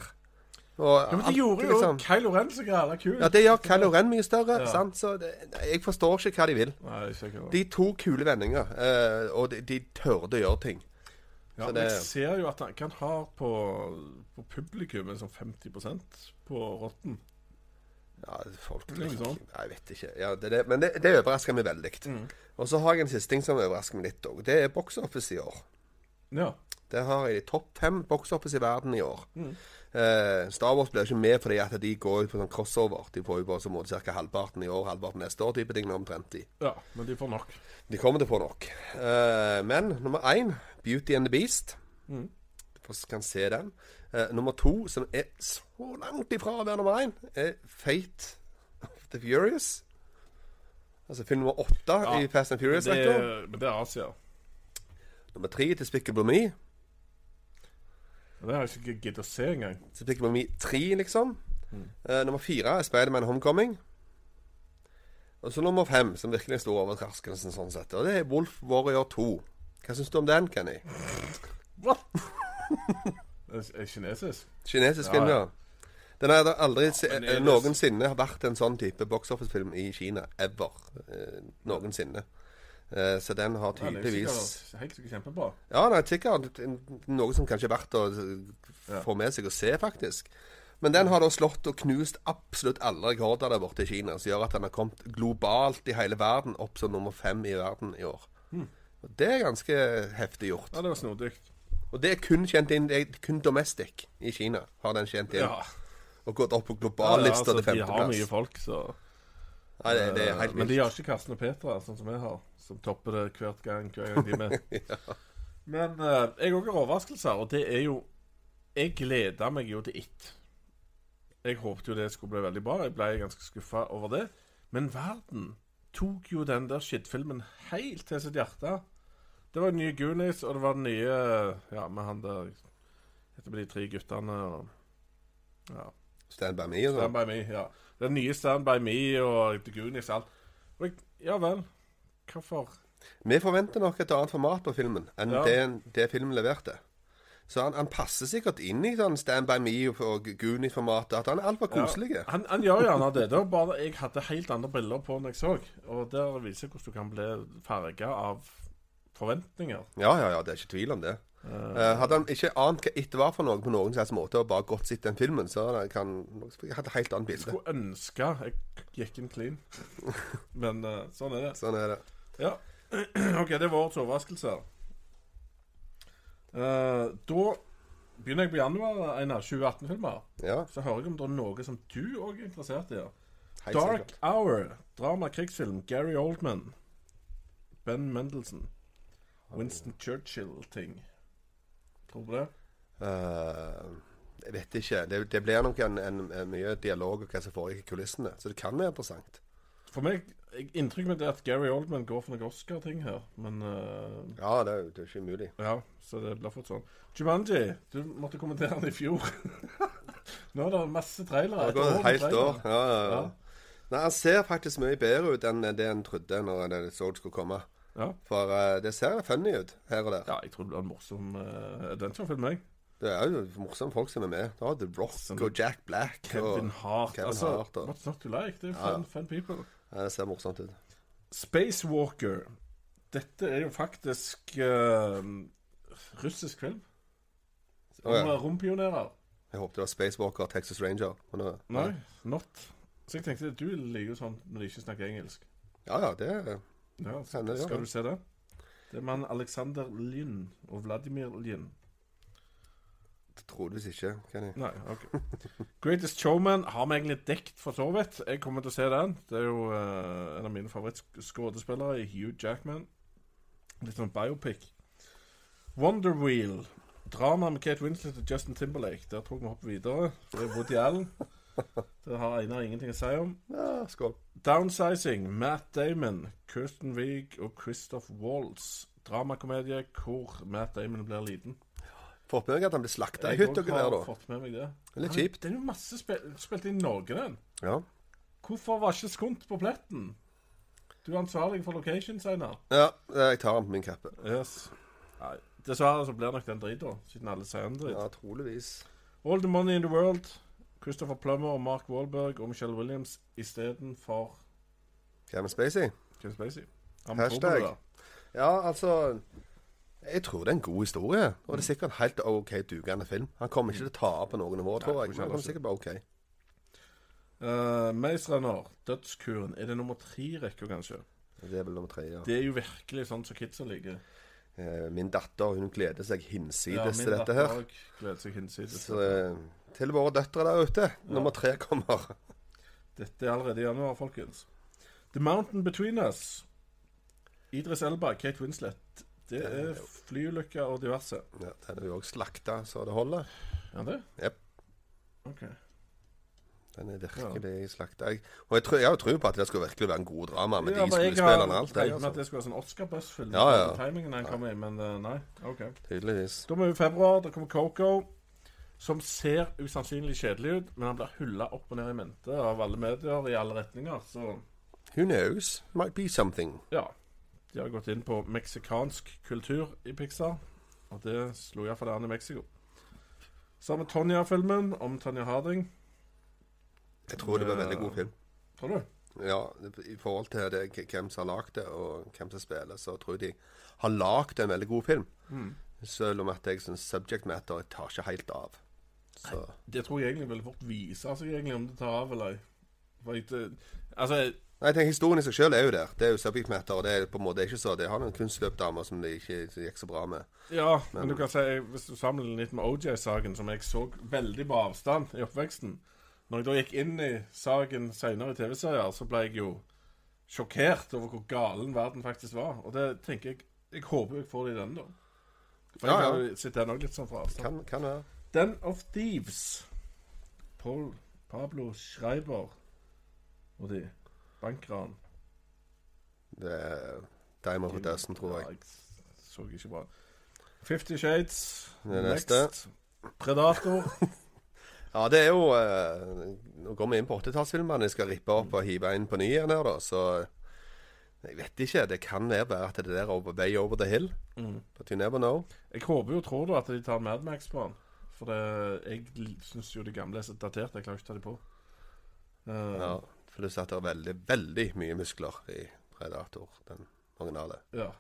Speaker 3: Og
Speaker 2: Ja, men de gjorde jo
Speaker 3: liksom.
Speaker 2: Kylo Ren så græla kul.
Speaker 3: Ja, det gjør Kylo Ren mye større.
Speaker 2: Ja.
Speaker 3: sant? Så det, jeg forstår ikke hva de vil.
Speaker 2: Nei, ikke.
Speaker 3: De tok kule vendinger, uh, og de, de tørde å gjøre ting.
Speaker 2: Ja,
Speaker 3: det-
Speaker 2: jeg ser jo at han kan ha på, på publikum en sånn 50% på Rotten.
Speaker 3: Ja, folk. Nei, Jeg vet ikke. Ja, det, det, men det, det overrasker meg veldig.
Speaker 2: Mm.
Speaker 3: Og så har jeg en siste ting som overrasker meg litt òg. Det er box office i år.
Speaker 2: Ja.
Speaker 3: Der har jeg topp fem box i verden i år.
Speaker 2: Mm.
Speaker 3: Eh, Star Wars blir ikke med fordi at de går ut på sånn crossover. De får jo bare så måte ca. halvparten i år, halvparten neste år, type ting omtrent. De.
Speaker 2: ja, men de får nok.
Speaker 3: de kommer til å få nok. Eh, men nummer én, Beauty and the Beast.
Speaker 2: Mm.
Speaker 3: Du kan se den. Eh, nummer to, som er så langt ifra å være nummer én, er Fate of the Furious. Altså film nummer åtte
Speaker 2: Ja,
Speaker 3: i Fast and
Speaker 2: Men
Speaker 3: Furious-rektor.
Speaker 2: men det er Asia.
Speaker 3: Nummer tre, Despicable Me.
Speaker 2: Det har jeg ikke giddet å se engang.
Speaker 3: Despicable Me 3, liksom.
Speaker 2: Mm.
Speaker 3: Uh, nummer fire er Spiderman Homecoming. Og så nummer fem, som virkelig sto over stor overraskelse, sånn sett. Og det er Wolf Warrior 2. Hva syns du om den, Kenny?
Speaker 2: What? kinesisk?
Speaker 3: Kinesisk film,
Speaker 2: ja.
Speaker 3: ja. Den har aldri
Speaker 2: ja, det-
Speaker 3: noensinne vært en sånn type box office-film i Kina. Ever. Eh, noensinne. Eh, så den har
Speaker 2: Ja,
Speaker 3: tydeligvis
Speaker 2: sikkert, helt sikkert kjempebra.
Speaker 3: Ja, er sikkert noe som kanskje er verdt å få med seg og se, faktisk. Men den har da slått og knust absolutt alle rekorder der borte i Kina, som gjør at den har kommet globalt i hele verden opp som nummer fem i verden i år.
Speaker 2: Hmm.
Speaker 3: Og Det er ganske heftig gjort.
Speaker 2: Ja, det var snodig.
Speaker 3: Og det er kun kjent inn Det kun domestic i Kina har den kjent inn.
Speaker 2: Ja.
Speaker 3: Og gått opp på
Speaker 2: Ja, ja, altså,
Speaker 3: til
Speaker 2: de har mye folk, så
Speaker 3: Nei, det, det er helt
Speaker 2: Men de har ikke Karsten og Petra, sånn som jeg har, som topper det hvert gang, hver gang de er med. Men uh, jeg òg har overraskelser, og det er jo Jeg gleda meg jo til It. Jeg håpte jo det skulle bli veldig bra. Jeg ble ganske skuffa over det. Men verden tok jo den der skittfilmen helt til sitt hjerte. Det var nye Goonies, og det var den nye Ja, med han der Heter det de tre guttene og Ja.
Speaker 3: Stand by me og
Speaker 2: Stand
Speaker 3: sånn.
Speaker 2: by me, ja. Den nye Stand by me og The Goonies alt. Og jeg, ja vel. Hvorfor?
Speaker 3: Vi forventer nok et annet format på filmen enn
Speaker 2: Ja.
Speaker 3: det, det filmen leverte. Så han, han passer sikkert inn i sånn Stand by me og, Goonies-formatet. At han er altfor koselig.
Speaker 2: Ja, han, han gjør gjerne det. Det var bare jeg hadde helt andre briller på enn jeg så. Og der viser hvordan du kan bli farga av forventninger.
Speaker 3: Ja, ja, ja, det er ikke tvil om det. Uh, hadde han ikke ant hva etter var for noe på noen slags måte, og bare godt sett den filmen, så hadde han kan, jeg hadde helt annet bilde.
Speaker 2: Skulle ønske jeg gikk inn clean. Men uh, sånn er det.
Speaker 3: Sånn er det.
Speaker 2: Ja. OK, det var årets overraskelse. Uh, da begynner jeg på januar, Einar. 2018-filmer.
Speaker 3: Ja,
Speaker 2: Så hører jeg om det er noe som du òg er interessert i.
Speaker 3: Hei,
Speaker 2: Dark
Speaker 3: sikkert.
Speaker 2: Hour. Drama-krigsfilm. Gary Oldman. Ben Mendelsohn. Winston Churchill-ting. Tror du det?
Speaker 3: Uh, jeg vet ikke. Det, det blir nok en, en, en mye dialog om hva som foregår i kulissene. Så det kan være interessant.
Speaker 2: For meg, Inntrykket mitt er at Gary Oldman går for noen Oscar-ting her, men uh,
Speaker 3: Ja, det, er det er ikke umulig.
Speaker 2: Ja, så det blir fort sånn. Jumanji, du måtte kommentere den i fjor. Nå er det masse trailere.
Speaker 3: Det har gått et helt år. Ja, ja, ja.
Speaker 2: Ja.
Speaker 3: Nei, Han ser faktisk mye bedre ut enn det en trodde når en så det skulle komme.
Speaker 2: Ja.
Speaker 3: For uh, det ser funny ut her og der.
Speaker 2: ja, jeg tror det blir en morsom uh, adventure-film, jeg.
Speaker 3: Det er jo morsomme folk som er med. Da har The Rock og Jack Black.
Speaker 2: Kevin
Speaker 3: og,
Speaker 2: Hart.
Speaker 3: Kevin
Speaker 2: altså,
Speaker 3: Hart og-
Speaker 2: What's not to like? Det er jo
Speaker 3: Ja.
Speaker 2: fun, fun people.
Speaker 3: Ja, det ser morsomt ut.
Speaker 2: Spacewalker. Dette er jo faktisk uh, russisk film. Om
Speaker 3: oh, ja.
Speaker 2: eh, rompionerer.
Speaker 3: Jeg håpet det var Spacewalker Texas Ranger. Men uh,
Speaker 2: Nei, not. Så jeg tenkte du liker jo sånn når de ikke snakker engelsk.
Speaker 3: Ja, ja, det
Speaker 2: Ja, så. Skal du se det? Det er mann Alexander Lyn og Vladimir Lyn.
Speaker 3: Troligvis ikke. Kan jeg.
Speaker 2: Nei, ok. Greatest Showman har vi egentlig dekt for så vidt. Jeg kommer til å se den. Det er jo uh, en av mine favorittskuespillere, Hugh Jackman. Litt sånn biopic. Wonder Wheel. Drama med Kate Winslet og Justin Timberlake. Der tror jeg vi hopper videre. Det er Woody Allen. Det har Einar ingenting å si om.
Speaker 3: Ja, skål.
Speaker 2: Downsizing. Matt Damon, Kirsten Wiig og Christoph Waltz. Dramakomedie hvor Matt Damon blir liten.
Speaker 3: Fått med meg at han ble slakta i hytt og gevær, da.
Speaker 2: fått med meg det.
Speaker 3: Litt kjipt.
Speaker 2: Det er jo masse spil spilt i Norge, den.
Speaker 3: Ja.
Speaker 2: Hvorfor var ikke Skunt på pletten? Du er ansvarlig for location, Seinar.
Speaker 3: ja, jeg tar den på min kappe.
Speaker 2: Yes. Nei, dessverre så blir nok den drit, da. Siden alle sier en drit.
Speaker 3: Ja, troligvis.
Speaker 2: All the money in the world. Christopher Plummer og Mark Wahlberg og Michelle Williams istedenfor
Speaker 3: Kevin Spacey.
Speaker 2: Kevin Spacey. Han
Speaker 3: Hashtag. Ja, altså Jeg tror det er en god historie. Og det er sikkert en helt OK dugende film. Han kommer ikke til å ta på noe nivå, tror jeg. Men han kommer sikkert bare OK.
Speaker 2: Uh, Maze Runner, Dødskuren. Er det nummer tre i rekka, kanskje?
Speaker 3: Det er vel nummer tre, ja.
Speaker 2: Det er jo virkelig sånn som kidsa liker.
Speaker 3: Uh, Min datter hun gleder seg hinsides
Speaker 2: til
Speaker 3: til dette her.
Speaker 2: gleder seg hinsides.
Speaker 3: Så uh, til våre døtre der ute, nummer tre kommer.
Speaker 2: Dette er allerede i januar, folkens. The Mountain Between Us. Idris Elba, Kate Winslet. Det er flyulykker og diverse.
Speaker 3: Ja, Den er jo òg slakta så det holder.
Speaker 2: Er det?
Speaker 3: Jep.
Speaker 2: Ok.
Speaker 3: Den er virkelig slakta. Og jeg tror, jeg har jo tro på at det skulle virkelig være en god drama med
Speaker 2: Ja,
Speaker 3: de skuespillerne og alt.
Speaker 2: det.
Speaker 3: Jeg,
Speaker 2: med at
Speaker 3: altså.
Speaker 2: det skulle være sånn Oscar-buss-film.
Speaker 3: Ja, ja.
Speaker 2: Timingen han kom i, men eh, nei. Ok.
Speaker 3: Tydeligvis.
Speaker 2: Da er vi i februar. Da kommer Coco. Som ser usannsynlig kjedelig ut, men han blir hylla opp og ned i mente av alle medier i alle retninger. Så
Speaker 3: Who knows? Might be something.
Speaker 2: ja. De har gått inn på meksikansk kultur i Pixar, og det slo iallfall an i Mexico. Så har vi Tonja-filmen om Tonja Harding.
Speaker 3: Jeg tror det blir en veldig god film.
Speaker 2: Tror du?
Speaker 3: Ja, I forhold til det, hvem som har lagd det, og hvem som spiller, så tror jeg de har lagd en veldig god film.
Speaker 2: Mm.
Speaker 3: Selv om at jeg syns subject matter tar ikke helt av. Så
Speaker 2: Det tror jeg egentlig veldig fort viser seg egentlig om det tar av eller ei. Det- Altså,
Speaker 3: Nei, jeg tenker Historien i seg selv er jo der. Det er jo subject matter, og det er på en måte ikke så Det har noen kunstløpdamer som det ikke som gikk så bra med.
Speaker 2: ja, men du kan si Hvis du sammenligner litt med OJ-saken, som jeg så veldig på avstand i oppveksten Når jeg da gikk inn i saken senere i TV-serier, så ble jeg jo sjokkert over hvor galen verden faktisk var. Og det tenker jeg Jeg håper jeg får det i denne, da. For
Speaker 3: Ja,
Speaker 2: jeg
Speaker 3: ja.
Speaker 2: jo sett den òg litt sånn fra avstand.
Speaker 3: Kan, kan være.
Speaker 2: Den of Thieves. Paul Pablo Schreiber og de. Bankran.
Speaker 3: Det er Time of a tror jeg.
Speaker 2: Ja, jeg så ikke bra. Fifty Shades.
Speaker 3: Det er
Speaker 2: Next.
Speaker 3: neste.
Speaker 2: Predator.
Speaker 3: Ja, det er jo eh, Nå går vi inn på 80-tallsfilmene. Jeg skal rippe opp og hive inn på ny igjen her, da. Så jeg vet ikke. Det kan være bare at det der er over, way over the hill.
Speaker 2: Mm.
Speaker 3: But you never know.
Speaker 2: Jeg håper jo tror du at de tar Mad Max på den. For det, jeg syns jo de gamle er så daterte. Jeg klarer ikke å ta dem på. Uh,
Speaker 3: Ja, Pluss at det er veldig, veldig mye muskler i Predator, den originale.
Speaker 2: ja.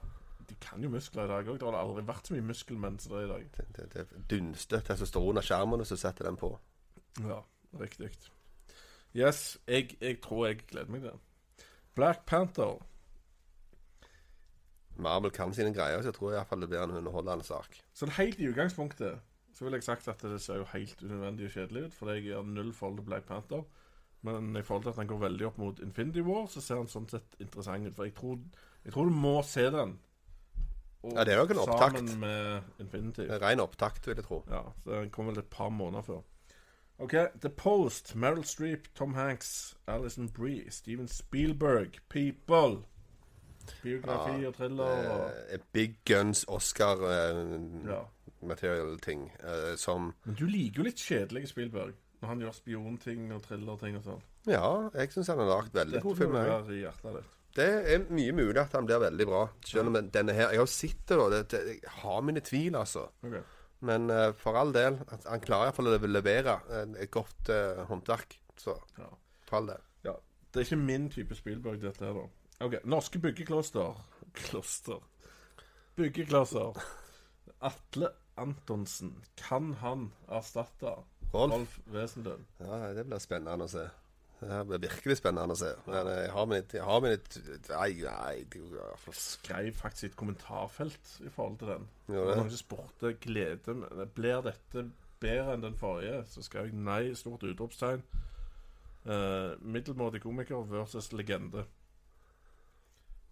Speaker 2: De kan jo muskler i dag òg. Det har aldri vært så mye muskelmenn som det er i dag.
Speaker 3: Det, det, det dunster testosteron av skjermen, og så setter den på.
Speaker 2: Ja, riktig. Yes, jeg, jeg tror jeg gleder meg til den. Black Panther.
Speaker 3: Marvel kan sine greier, så jeg tror iallfall det blir en underholdende sak.
Speaker 2: Så helt i utgangspunktet så ville jeg sagt at det ser jo helt unødvendig og kjedelig ut, for jeg gjør null forhold til Black Panther. Men i forhold til at han går veldig opp mot Infinity War, så ser han sånn sett interessant ut. For jeg tror, jeg tror du må se den og
Speaker 3: Ja, det er jo ikke en opptakt.
Speaker 2: sammen med Infinity.
Speaker 3: Ren opptakt, vil jeg tro.
Speaker 2: Ja, så Den kom vel et par måneder før. OK. The Post, Meryl Streep, Tom Hanks, Alison Brie, Steven Spielberg, People. Biografi
Speaker 3: Ja,
Speaker 2: og thriller
Speaker 3: Eh, Big Guns Oscar-material-ting
Speaker 2: ja.
Speaker 3: som
Speaker 2: Men du liker jo litt kjedelige Spielberg. Når han gjør spionting og thrillerting og sånn.
Speaker 3: Ja, jeg syns han har lagd veldig
Speaker 2: Dette være i hjertet ditt.
Speaker 3: Det er mye mulig at han blir veldig bra. Selv om denne her Jeg har sett det, da. Jeg har mine tvil, altså.
Speaker 2: Okay.
Speaker 3: Men uh, for all del. Han klarer iallfall å levere et godt uh, håndverk. Så
Speaker 2: Ja.
Speaker 3: for all del.
Speaker 2: ja. Det er ikke min type Spielberg, dette her, da. OK. Norske byggekloster. Kloster. Byggeklosser. Atle Antonsen. Kan han erstatte
Speaker 3: Rolf?
Speaker 2: Rolf Wesenlund?
Speaker 3: Ja, det blir spennende å se. Det blir virkelig spennende å se. Men jeg har mine jeg har mine Nei, nei det
Speaker 2: skrev faktisk et kommentarfelt i forhold til den.
Speaker 3: Jo,
Speaker 2: Det noen spurte glede Blir dette bedre enn den forrige? Så skrev jeg nei, stort utropstegn. Uh, middelmådig komiker versus legende.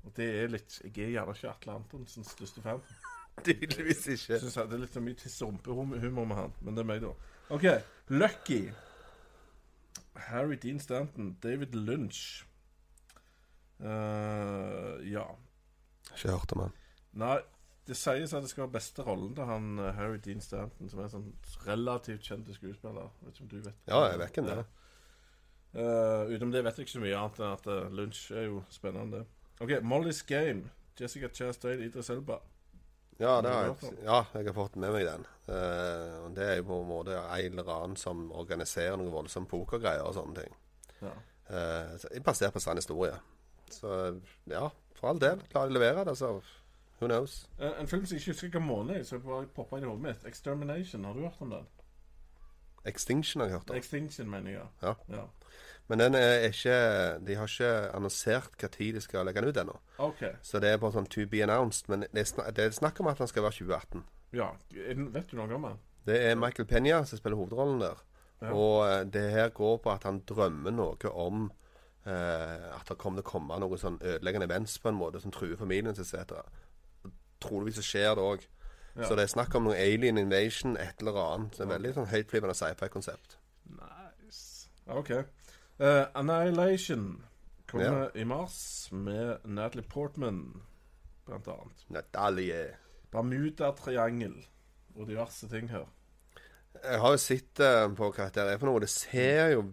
Speaker 2: Og det er litt Jeg er gjerne ikke Atle Antonsens største fan.
Speaker 3: Tydeligvis ikke.
Speaker 2: Jeg synes Det er litt for mye tiss og rumpehumor med han, men det er meg, da. OK. Lucky. Harry Dean Stanton. David Lynch. Uh, ja.
Speaker 3: Ikke hørt om han.
Speaker 2: Nei, det sies at det skal være beste rollen til han eh, Harry Dean Stanton, som er en sånn relativt kjent skuespiller. Vet ikke om du vet
Speaker 3: Ja, jeg vet hvem det er.
Speaker 2: Eh, utenom det vet jeg ikke så mye annet enn at uh, Lunch er jo spennende. OK, Molly's Game. Jessica Chastain, Idris Elba.
Speaker 3: Ja, det
Speaker 2: Har
Speaker 3: jeg, ja, jeg har fått med meg den. Uh, det er jo på en måte en eller annen som organiserer noen voldsomt pokergreier og sånne ting.
Speaker 2: Ja.
Speaker 3: Uh, så- basert på sann historie. Så ja, for all del. Klarer de å levere det, så who knows?
Speaker 2: Eh, en film som jeg ikke husker hvilken måned er, så jeg bare poppa inn i hodet mitt. Extermination. Har du hørt om den?
Speaker 3: Extinction har jeg hørt om.
Speaker 2: Extinction, mener jeg.
Speaker 3: Ja.
Speaker 2: ja.
Speaker 3: Men den er ikke De har ikke annonsert tid de skal legge den ut ennå.
Speaker 2: OK.
Speaker 3: Så det er bare sånn to be announced. Men det er, snak, det er snakk om at den skal være 2018.
Speaker 2: Ja. Vet du noe om den?
Speaker 3: Det er Michael Penya som spiller hovedrollen der.
Speaker 2: Ja.
Speaker 3: Og eh, det her går på at han drømmer noe om eh, at det kommer til å komme noen sånn ødeleggende events på en måte som truer familien sin etc. Troligvis så skjer det òg.
Speaker 2: Ja.
Speaker 3: Så det er snakk om noe alien invasion, et eller annet. Det er veldig sånn høytflyvende sci-fi-konsept.
Speaker 2: Nice. OK. Eh, Annihilation kommer
Speaker 3: Ja.
Speaker 2: i mars med Natalie Portman, blant annet.
Speaker 3: Natalie.
Speaker 2: Bermudatriangel og diverse ting her.
Speaker 3: Jeg har jo sett uh, på hva det er for noe. Det ser jo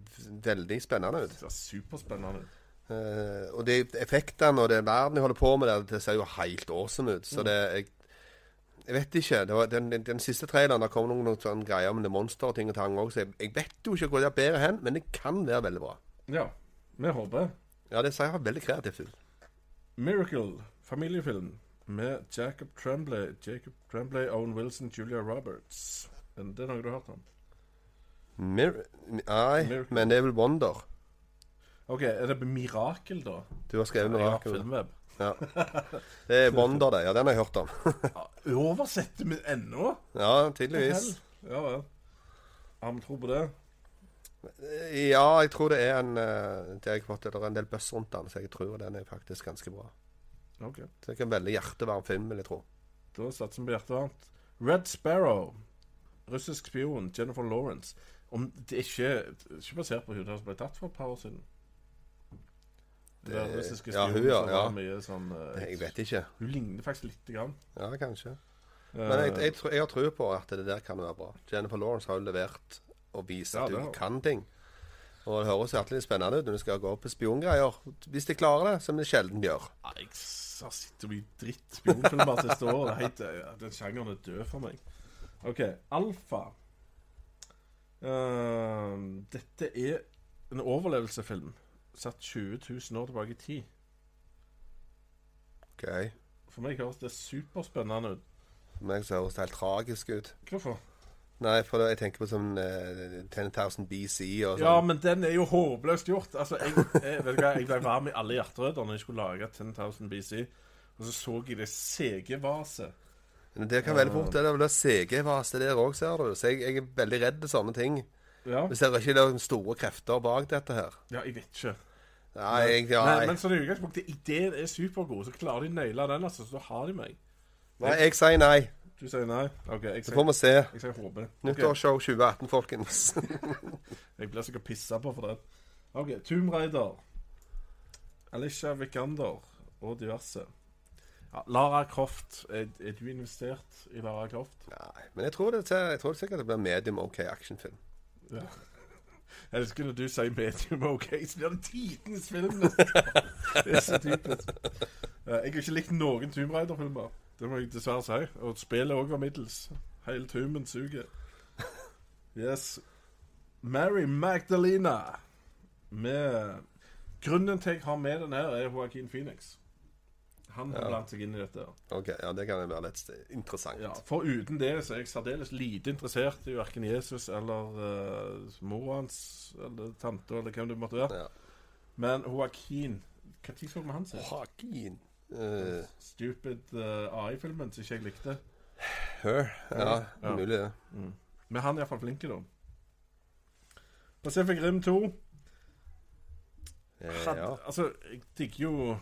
Speaker 3: veldig spennende ut.
Speaker 2: Det ser superspennende ut.
Speaker 3: Uh, og de effektene og det verden de holder på med der, det ser jo helt awesome ut.
Speaker 2: Mm.
Speaker 3: Så det jeg, jeg vet ikke. Det var den, den, den siste traileren der kom noen, noen sånne greier med det monster og ting og tang òg, så jeg, jeg vet jo ikke hvor det er bedre hen, men det kan være veldig bra.
Speaker 2: Ja, vi håper.
Speaker 3: Ja, det ser veldig kreativt ut.
Speaker 2: Miracle, familiefilm med Jacob Tremblay, Jacob Tremblay, Owen Wilson, Julia Roberts. Det er noe du har hørt om?
Speaker 3: Mir nei,
Speaker 2: Miracle.
Speaker 3: men det er vel Wonder.
Speaker 2: OK, er det Mirakel, da?
Speaker 3: Du har skrevet
Speaker 2: Jeg har filmweb.
Speaker 3: Ja. Det er Wonder, det. Ja, den har jeg hørt om.
Speaker 2: Ja, Oversetter vi ennå?
Speaker 3: ja, tydeligvis.
Speaker 2: Ja vel. Har vi tro på det?
Speaker 3: Ja, jeg tror det er en eh, Det har det er en del buzz rundt den, så jeg tror den er faktisk ganske bra.
Speaker 2: OK.
Speaker 3: Så det er en veldig hjertevarm film, vil jeg tro.
Speaker 2: Da satser vi på hjertevarmt. Red Sparrow. Russisk spion. Jennifer Lawrence. Om det er ikke, ikke basert på hun som ble tatt for et par år siden. Det,
Speaker 3: Det-
Speaker 2: russiske
Speaker 3: ja, hun, ja, ja.
Speaker 2: mye sånn eh,
Speaker 3: Jeg vet ikke.
Speaker 2: Hun ligner faktisk lite grann.
Speaker 3: Ja, kanskje.
Speaker 2: Eh,
Speaker 3: Men jeg, jeg, tror- jeg har tro på at det der kan være bra. Jennifer Lawrence har jo levert og vist at hun kan ting. Og det høres hjertelig spennende ut når du skal gå opp på spiongreier. Hvis de klarer det, som de sjelden gjør.
Speaker 2: Jeg har sett så mye dritt spionfilmer siste år. Det helt, eh, Den sjangeren er død for meg. OK. Alfa. Uh, dette er en overlevelsesfilm satt 20 000 år tilbake i tid.
Speaker 3: Ok.
Speaker 2: For meg høres det superspennende ut.
Speaker 3: For meg så høres det helt tragisk ut.
Speaker 2: Hvorfor?
Speaker 3: Nei, for jeg tenker på sånn uh, 10,000 BC og sånn.
Speaker 2: Ja, men den er jo håpløst gjort. Altså, jeg, jeg, vet du hva, jeg ble varm i alle hjerterøtter når jeg skulle lage 10,000 BC. Og så så jeg det.
Speaker 3: Men det kan veldig fort det er vel det CG-vase der òg, ser du. Så jeg, jeg er veldig redd for sånne ting.
Speaker 2: Ja.
Speaker 3: Vi ser ikke er store krefter bak dette her.
Speaker 2: ja, jeg vet ikke.
Speaker 3: Nei, egentlig, ja,
Speaker 2: Men,
Speaker 3: jeg,
Speaker 2: men sånn i utgangspunktet, ideen er supergod, så klarer de å naile den, altså, så da har de meg.
Speaker 3: Nei, jeg sier nei.
Speaker 2: Du sier nei? OK, jeg
Speaker 3: Så
Speaker 2: sier,
Speaker 3: får vi se.
Speaker 2: jeg sier håper. Okay.
Speaker 3: Nyttårsshow 2018, folkens.
Speaker 2: Jeg blir sikkert pissa på for det. OK, Tomb Raider. Alicia Vikander og diverse. Ja, Lara Croft. Er, er du investert i Lara Croft?
Speaker 3: Nei, men jeg tror, det, jeg tror sikkert det blir medium OK actionfilm.
Speaker 2: Ja. Jeg elsker når du sier medium OK, så blir det tidenes film. Det er så typisk. Eh, Jeg har ikke likt noen Tomb Raider-filmer. Det må jeg dessverre si. Og spillet òg var middels. Hele Tumen suger. Yes. Mary Magdalena med Grunnen til jeg har med den her, er Joaquin Phoenix. Han har
Speaker 3: Ja.
Speaker 2: blandet seg inn i dette.
Speaker 3: OK, ja, det kan være litt interessant.
Speaker 2: Ja, For uten det så er jeg særdeles lite interessert i verken Jesus eller uh, mor hans eller tante eller hvem det måtte være.
Speaker 3: Ja.
Speaker 2: Men Joaquin Når så vi han sist?
Speaker 3: Joaquin Uh,
Speaker 2: Stupid uh, AI-filmen som ikke jeg likte.
Speaker 3: her. Ja,
Speaker 2: Ja.
Speaker 3: mulig det.
Speaker 2: Men han er iallfall flink, da. Pacific Rim 2.
Speaker 3: Eh,
Speaker 2: Had,
Speaker 3: ja.
Speaker 2: Altså, jeg digger jo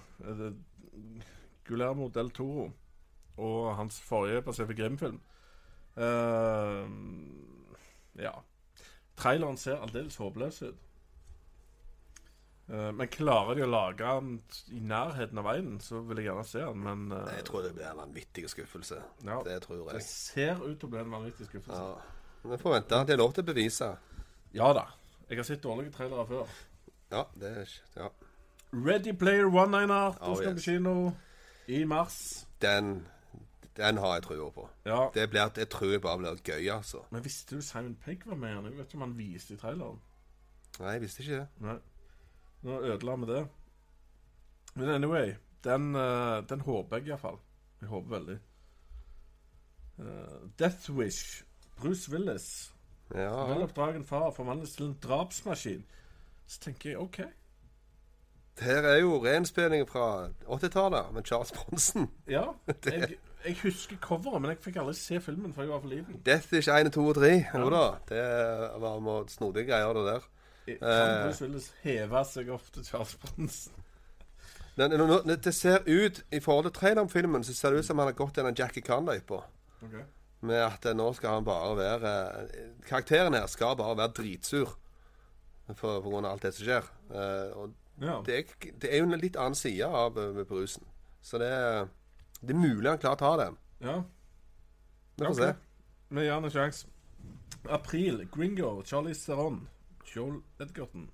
Speaker 2: Guillermo del Toro og hans forrige Pacific Rim-film. Uh, ja. Traileren ser aldeles håpløs ut. Uh, men klarer de å lage den i nærheten av veien, så vil jeg gjerne se den, men uh,
Speaker 3: Jeg tror det blir en vanvittig skuffelse.
Speaker 2: ja,
Speaker 3: Det tror jeg.
Speaker 2: det ser ut til å bli en vanvittig skuffelse.
Speaker 3: Ja. Vi får vente. Det er lov til å bevise.
Speaker 2: Ja da. Jeg har sett dårlige trailere før.
Speaker 3: Ja, det er Ja.
Speaker 2: Ready Player One, Einar. Da
Speaker 3: Oh,
Speaker 2: skal vi
Speaker 3: yes.
Speaker 2: på kino i mars.
Speaker 3: Den, den har jeg trua på.
Speaker 2: Ja.
Speaker 3: Det, blir, jeg tror jeg bare blir gøy, altså.
Speaker 2: Men visste du Simon Pegg var med? Jeg vet ikke om han viste i traileren.
Speaker 3: Nei, jeg visste ikke det.
Speaker 2: Nei. Nå ødela vi det. Men anyway, den, eh, den håper jeg iallfall. Jeg håper veldig. Uh, Death Wish. Bruce Willis.
Speaker 3: Ja,
Speaker 2: Veloppdragen far forvandles til en drapsmaskin. Så tenker jeg OK.
Speaker 3: Her er jo renspilling fra 80-tallet med Charles Bronsen.
Speaker 2: Ja. Jeg, jeg husker coveret, men jeg fikk aldri se filmen, for jeg var for liten.
Speaker 3: Death is 1, 2 og 3. Jo da. Det var med snodige greier, det der. Eh.
Speaker 2: Willis heve seg opp til Charles Bronsen.
Speaker 3: Når nå- nå- det ser ut, I forhold til traileren på filmen, så ser det ut som han har gått gjennom Jackie Conn-løypa.
Speaker 2: Okay.
Speaker 3: Med at eh, nå skal han bare være eh, Karakteren her skal bare være dritsur for, grunn av alt det som skjer. Uh, og
Speaker 2: Ja.
Speaker 3: det er, det er jo en litt annen side av eh, brusen. Så det det er mulig han klarer å ta den.
Speaker 2: ja.
Speaker 3: Vi får
Speaker 2: okay.
Speaker 3: se.
Speaker 2: Vi gir han en sjanse. April. Gringo. Charlie Theron. Joel Edgerton.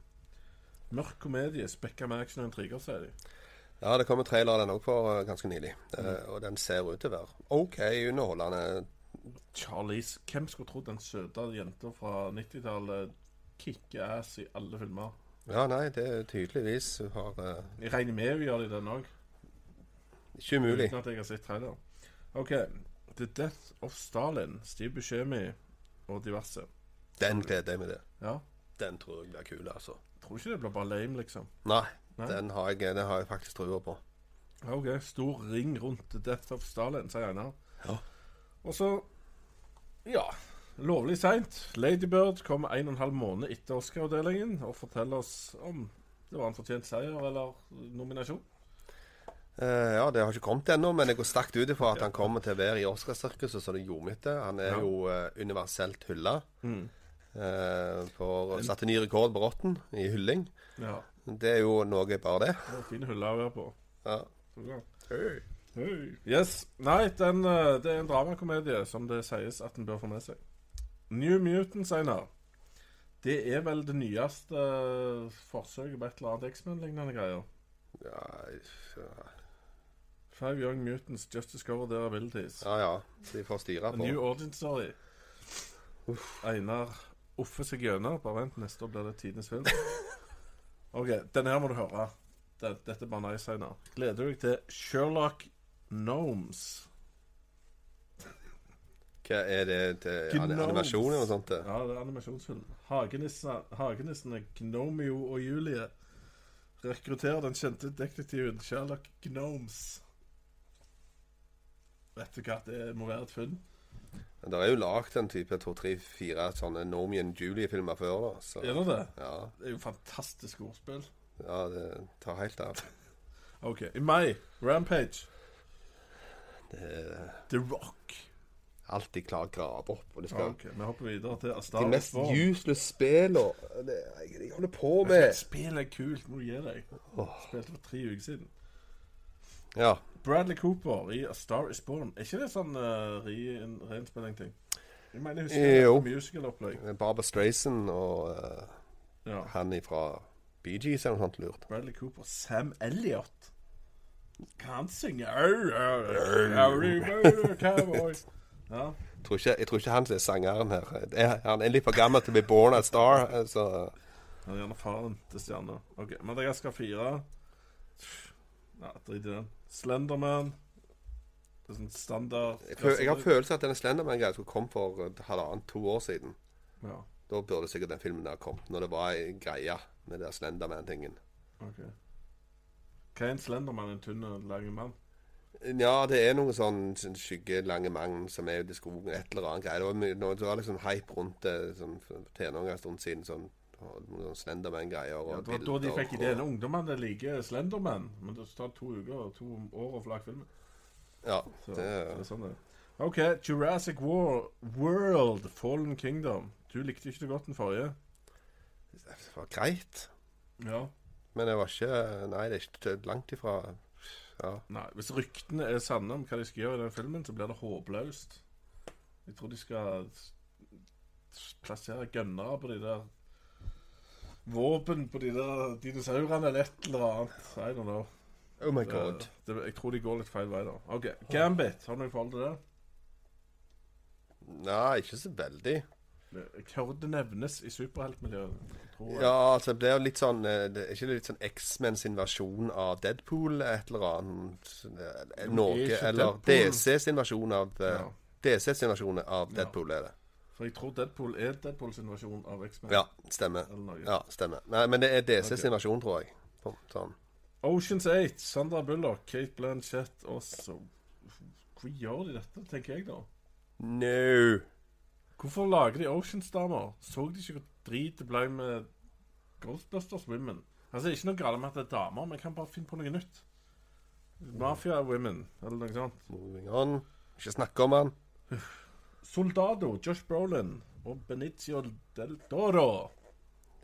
Speaker 2: Mørk komedie spekka med action og intriger, sier de.
Speaker 3: Ja, det kom en trailer den òg for eh, ganske nylig. Eh, og den ser ut til å være OK underholdende.
Speaker 2: Charlize Hvem skulle trodd den søte jenta fra 90-tallet kicker ass i alle filmer?
Speaker 3: Ja, nei, det er tydeligvis hun har eh,
Speaker 2: Jeg regner med hun gjør det i den òg.
Speaker 3: Ikke umulig.
Speaker 2: Uten at jeg har sett trailer. OK. The Death of Stalin. Steve Buscemi og diverse.
Speaker 3: Den gleder jeg meg til.
Speaker 2: Ja.
Speaker 3: Den tror jeg blir kul, altså.
Speaker 2: Tror ikke det blir bare lame, liksom.
Speaker 3: Nei,
Speaker 2: Nei?
Speaker 3: Den, har jeg, den har jeg faktisk trua på.
Speaker 2: OK. Stor ring rundt The Death of Stalin, sier Einar.
Speaker 3: Ja.
Speaker 2: Og så Ja. Lovlig seint. Ladybird kommer en og en halv måned etter Oscar-avdelingen og forteller oss om det var en fortjent seier eller nominasjon.
Speaker 3: Uh, ja, det har ikke kommet ennå, men jeg går sterkt ut ifra at han kommer til å være i Oscarsirkuset som det jordmytte. Han er
Speaker 2: Ja.
Speaker 3: jo uh, universelt hylla.
Speaker 2: Mm.
Speaker 3: Uh, for satte ny rekord på Rotten i hylling.
Speaker 2: Ja.
Speaker 3: Det er jo noe bare det.
Speaker 2: Det fin hylle å være på.
Speaker 3: Ja.
Speaker 2: Så Hey. Yes. Nei, den, det er en dramakomedie som det sies at en bør få med seg. New Mutants, Einar. Det er vel det nyeste eh, forsøket på et eller annet X-Men-lignende greier.
Speaker 3: Ja, ja,
Speaker 2: Five Young Mutants Just Discover Their Abilities.
Speaker 3: ja, ja. De får styre
Speaker 2: A
Speaker 3: på.
Speaker 2: New Origin Story. Einar offer seg gjennom. Bare vent, neste år blir det tidenes film. OK, denne her må du høre. Dette er bare nice, Einar. Gleder du deg til Sherlock Gnomes?
Speaker 3: Hva er det til
Speaker 2: Gnomes.
Speaker 3: animasjon eller noe sånt? det?
Speaker 2: Ja, det er animasjonsfilm. Hagenissene, hagenissene Gnomio og Julie rekrutterer den kjente detektiven Sherlock Gnomes. Vet du hva, det må være et funn.
Speaker 3: Men Det er jo lagd en type to, tre, fire sånne Normian Julie-filmer før, da. Så
Speaker 2: Er det det?
Speaker 3: ja,
Speaker 2: Det er jo fantastisk ordspill.
Speaker 3: ja, det tar helt av.
Speaker 2: OK. I mai, Rampage.
Speaker 3: Det
Speaker 2: The Rock.
Speaker 3: Alltid klar å grave opp. Og det skal
Speaker 2: okay, Vi hopper videre til Star
Speaker 3: Wars.
Speaker 2: De
Speaker 3: mest
Speaker 2: Born.
Speaker 3: useless spillene de holder på med.
Speaker 2: Spill er kult, må du gi deg. Spilte for tre uker siden.
Speaker 3: Ja.
Speaker 2: Bradley Cooper i A Star Is Born. Er ikke det sånn uh, reinnspilling-ting? Jeg mener jeg husker det musical-opplegg.
Speaker 3: Barbara Strayson og uh,
Speaker 2: Ja.
Speaker 3: han ifra Bee Gees eller noe sånt lurt.
Speaker 2: Bradley Cooper. Sam Elliot. Kan han synge Au, Ja.
Speaker 3: Jeg tror, ikke, jeg tror ikke han som er sangeren her. Det er, han er litt for gammel til å bli born a star. eh, Så
Speaker 2: Han er gjerne faren til stjerna. Ok, Madagaskar 4. Ja, drit i den. Slenderman. Det er sånn standard
Speaker 3: jeg, jeg har følelsen at denne Slenderman-greia skulle komme for eh, halvannet, to år siden.
Speaker 2: Ja,
Speaker 3: Da burde sikkert den filmen der kommet. Når det var ei greie med den Slenderman-tingen.
Speaker 2: Okay. Hva er en Slenderman? En tynn lang mann?
Speaker 3: Ja, det er noen sånn, sånn skyggelange mann som er ute i skogen, et eller annet greier. Det var, det var liksom hype rundt det sånn, tenåringer en stund siden. Sånn, Slenderman-greier
Speaker 2: Ja, det var da de fikk ideen. Ungdommene liker Slenderman, men det tar to uker og to år å få lage filmen.
Speaker 3: Ja,
Speaker 2: Så
Speaker 3: det,
Speaker 2: det er sånn det. OK, Jurassic War, World, Fallen Kingdom. Du likte ikke så godt den forrige.
Speaker 3: det var greit.
Speaker 2: Ja.
Speaker 3: Men det var ikke Nei, det er ikke langt ifra Ja.
Speaker 2: Nei, Hvis ryktene er sanne om hva de skal gjøre i den filmen, så blir det håpløst. Jeg tror de skal plassere gønnere på de der Våpen på de der dinosaurene eller et eller annet. I don't know.
Speaker 3: Oh my god.
Speaker 2: det, jeg tror de går litt feil vei, da. OK. Gambit, har du noe forhold til det?
Speaker 3: Nei, ikke så veldig.
Speaker 2: Jeg hørte det nevnes i superheltmiljøet. Tror jeg.
Speaker 3: Ja, altså, det blir litt sånn eh, det Er ikke det litt sånn X-Men sin versjon av Deadpool? Et eller annet Norge Noe
Speaker 2: er
Speaker 3: Eller DC sin versjon av eh,
Speaker 2: Ja.
Speaker 3: DC sin versjon av Deadpool er det.
Speaker 2: For jeg tror Deadpool er Deadpool sin versjon av X-Men.
Speaker 3: Ja, stemmer. Ja, stemmer. Nei, men det er DC sin versjon, tror jeg. Sånn.
Speaker 2: Oceans 8, Sandra Bullock, Kate Blanchett også. Hvor gjør de dette, tenker jeg da?
Speaker 3: No.
Speaker 2: Hvorfor lager de Oceans-damer? Så de ikke drit ble med Ghostbusters Women? Altså, ikke noe galt med at det er damer, men jeg kan bare finne på noe nytt. Mafia Women, eller noe sånt.
Speaker 3: Moving on. Ikke snakke om han.
Speaker 2: Soldado, Josh Brolin og Benicio del Toro.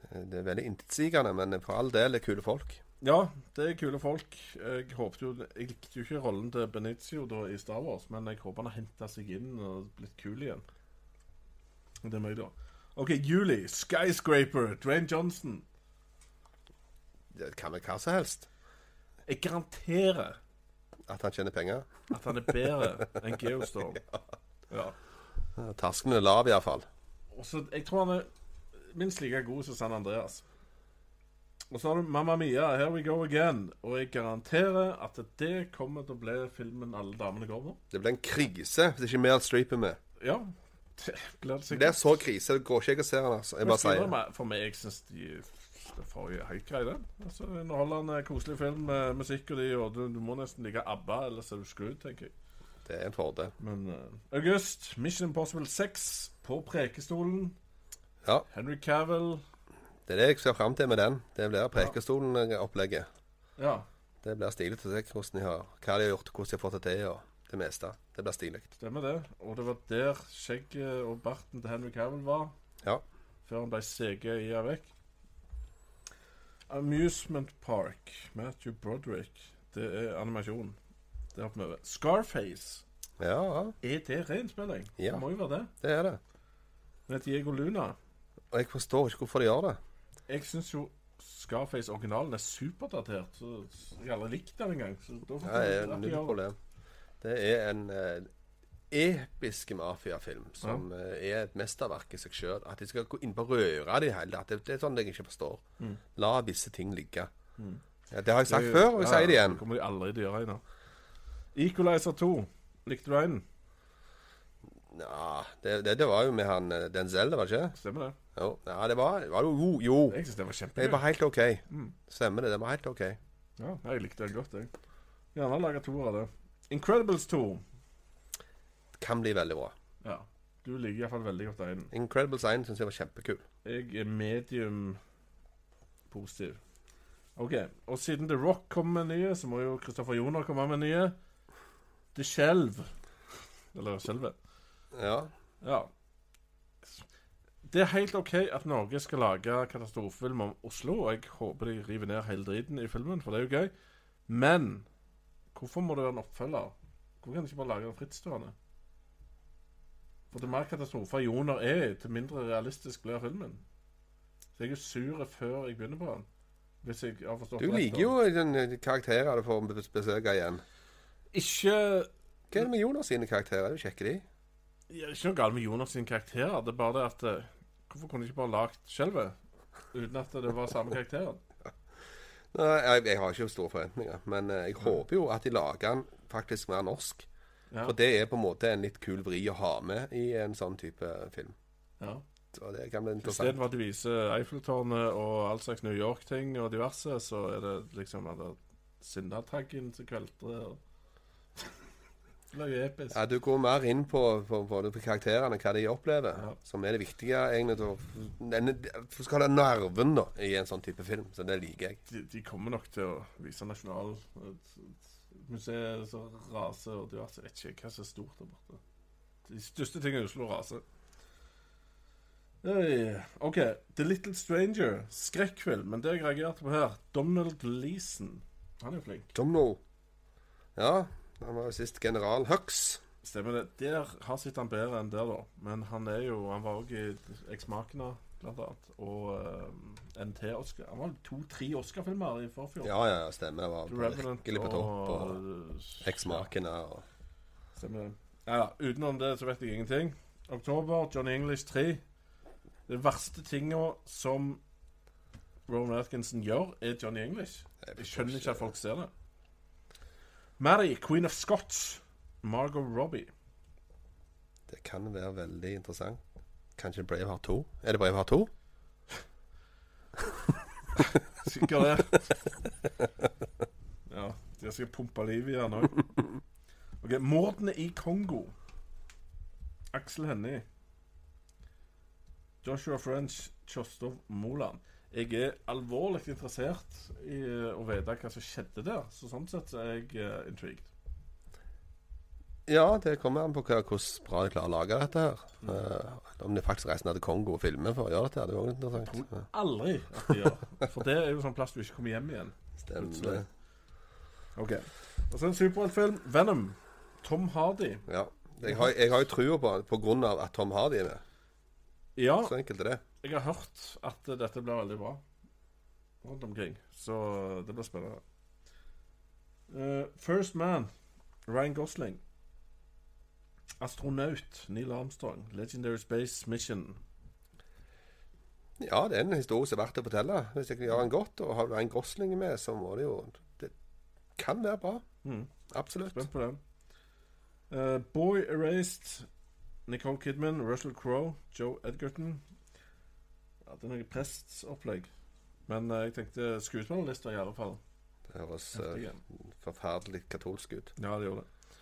Speaker 3: Det er veldig intetsigende, men for all del er kule folk.
Speaker 2: Ja, det er kule folk. Jeg håpet jo Jeg likte jo ikke rollen til Benicio da i Star Wars, men jeg håper han har henta seg inn og blitt kul igjen. Det er meg, da. OK, Julie. Skyscraper. Dwayne Johnson.
Speaker 3: Det kan være hva som helst.
Speaker 2: Jeg garanterer
Speaker 3: At han tjener penger.
Speaker 2: at han er bedre enn Geostorm. Ja.
Speaker 3: Terskelen er lav, iallfall.
Speaker 2: Og så, Jeg tror han er minst like god som San Andreas. Og så har du Mamma Mia, Here We Go Again. Og jeg garanterer at det kommer til å bli filmen alle damene går på.
Speaker 3: Det blir en krise hvis ikke Meryl Streep er med.
Speaker 2: Ja, det
Speaker 3: er så krise. Det går ikke jeg å se den, altså. Jeg bare sier
Speaker 2: det. For meg, jeg syns de forrige helt grei, den. Altså, Underholdende, koselig film med musikk og de, og du, du må nesten like ABBA, ellers er du screwed, tenker jeg.
Speaker 3: det er en fordel.
Speaker 2: Men uh, August, Mission Impossible 6 på Prekestolen.
Speaker 3: Ja.
Speaker 2: Henry Cavill.
Speaker 3: Det er det jeg ser fram til med den. Det blir Prekestolen-opplegget.
Speaker 2: Ja.
Speaker 3: Det blir stilig til å se hvordan de har, hva de har gjort, hvordan de har fått det til, og det meste. Det blir stilig.
Speaker 2: Stemmer det. Og det var der skjegget og barten til Henry Cavill var.
Speaker 3: Ja.
Speaker 2: Før han ble seget i av vekk. Amusement Park, Matthew Broderick. Det er animasjon. Det hopper vi over. Scarface.
Speaker 3: Ja, ja,
Speaker 2: Er det renspilling?
Speaker 3: Ja.
Speaker 2: Det må jo være det.
Speaker 3: det er det.
Speaker 2: Med Diego Luna.
Speaker 3: Og jeg forstår ikke hvorfor de gjør det.
Speaker 2: Jeg syns jo Scarface-originalen er superdatert. Så jeg har aldri likt den engang. Så da
Speaker 3: får
Speaker 2: forstår jeg
Speaker 3: jeg,
Speaker 2: at de
Speaker 3: null
Speaker 2: gjør det.
Speaker 3: er en eh, episk mafiafilm som eh, er et mesterverk i seg sjøl. At de skal gå inn på røra de hele. At det, det er sånn jeg ikke forstår.
Speaker 2: Mm.
Speaker 3: La visse ting ligge. Ja, det har jeg sagt
Speaker 2: Det-
Speaker 3: før, og jeg
Speaker 2: ja,
Speaker 3: sier det igjen.
Speaker 2: Det kommer de aldri til å gjøre ennå. Equalizer 2. Likte du den?
Speaker 3: Ja, det, det, det var jo med han eh, Denzel, var det ikke?
Speaker 2: Stemmer det?
Speaker 3: Jo, ja, det var, var jo Jo, jo.
Speaker 2: Jeg syns det var
Speaker 3: Det var helt OK.
Speaker 2: Mm.
Speaker 3: Stemmer det. Det var helt OK.
Speaker 2: Ja, jeg likte den godt, jeg. Gjerne lage to av det. Incredibles 2.
Speaker 3: Kan bli veldig bra.
Speaker 2: Ja. Du liker iallfall veldig godt den.
Speaker 3: Incredibles 1 syns jeg var kjempekul.
Speaker 2: Jeg er medium positiv. OK. Og siden The Rock kommer med nye, så må jo Christopher Joner komme med nye. The skjelv. Eller skjelvet.
Speaker 3: Ja.
Speaker 2: Ja. Det er helt OK at Norge skal lage katastrofefilm om Oslo, og jeg håper de river ned hele driten i filmen, for det er jo gøy. Men hvorfor må det være en oppfølger? Hvorfor kan de ikke bare lage den frittstående? For til mer katastrofer joner er, til mindre realistisk blir filmen. Så jeg er sur før jeg begynner på den. Hvis jeg har forstått
Speaker 3: Du liker jo den karakterer du får bes- besøke igjen.
Speaker 2: Ikke
Speaker 3: Hva er det med Jonas sine karakterer? Er du sjekker de?
Speaker 2: Det er ikke noe galt med Jonas sine karakterer. Det er bare det at eh, Hvorfor kunne de ikke bare lagd skjelvet? Uten at det var samme karakteren?
Speaker 3: Jeg, jeg har ikke store forventninger. Men eh, jeg håper jo at de lager den faktisk mer norsk.
Speaker 2: Ja.
Speaker 3: For det er på en måte en litt kul vri å ha med i en sånn type film.
Speaker 2: ja.
Speaker 3: Så det kan bli interessant.
Speaker 2: Istedenfor at de viser Eiffeltårnet og all slags New York-ting og diverse, så er det liksom Sinnataggen som kveltrer episk.
Speaker 3: Ja, Du går mer inn på, på, på, på karakterene, hva de opplever,
Speaker 2: Ja.
Speaker 3: som er det viktige. egentlig til å- denne, skal ha nerven da, i en sånn type film, så det liker jeg.
Speaker 2: De, de kommer nok til å vise nasjonal et- et museet som raser og diverse. Jeg vet ikke hva som er stort der borte. De største tingene i Oslo raser. Hey, OK. The Little Stranger. Skrekkfilm. Men det jeg reagerte på her Donald Leeson. Han er jo flink.
Speaker 3: Domino. Ja, han var jo sist general Hux.
Speaker 2: Stemmer det. Der har sett han bedre enn der, da. Men han er jo Han var òg i Eksmakene, blant annet. Og uh, NT Oscar. Han var to-tre Oscar-filmer i forfjor.
Speaker 3: Ja, ja, stemmer. Det var
Speaker 2: Revenant
Speaker 3: virkelig på topp. Og Eksmakene og
Speaker 2: Stemmer det. Ja, ja, utenom det så vet jeg ingenting. Oktober, Johnny English 3. Det verste tinga som Rowan Atkinson gjør, er Johnny English. Jeg skjønner ikke at folk ser det. Mary, Queen of Scots. Margot Robbie.
Speaker 3: Det kan være veldig interessant. Kanskje Braveheart 2? Er det Braveheart 2?
Speaker 2: Sikkert det. Ja, de skal pumpe liv i den òg. Ok, Mordene i Kongo. Aksel Hennie. Joshua French, Kjostov Moland. Jeg er alvorlig interessert i eh, å vite hva som skjedde der. Så sånn sett er jeg uh, intrigued.
Speaker 3: Ja, det kommer an på hva, hvordan bra de klarer å lage dette her. Eh, om de faktisk reiser ned til Kongo og filmer for å gjøre dette, her, det er også interessant. interessant. tror
Speaker 2: Aldri at de gjør. For det er jo sånn plass du ikke kommer hjem igjen.
Speaker 3: Stemmer.
Speaker 2: Ok. Og så en superheltfilm. Venom. Tom Hardy.
Speaker 3: Ja. Jeg har, jeg har jo trua på grunn av at Tom Hardy er med.
Speaker 2: Ja,
Speaker 3: Så enkelt er det.
Speaker 2: Jeg har hørt at dette blir veldig bra rundt omkring. Så det blir spennende. Uh, First Man. Ryan Gosling. Astronaut. Neil Armstrong. Legendary Space Mission.
Speaker 3: Ja, det er en historie som er verdt å fortelle. Hvis jeg kan gjøre den godt, og har en Gosling med, så må det jo Det kan være bra.
Speaker 2: Mm.
Speaker 3: Absolutt.
Speaker 2: Spent på den. Uh, Boy Erased. Nicole Kidman, Russell Crowe, Joe Edgerton. Ja, det er noe prestopplegg. Men eh, jeg tenkte skuespillerlista i alle fall.
Speaker 3: Det høres eh, forferdelig katolsk ut.
Speaker 2: Ja, det gjorde det.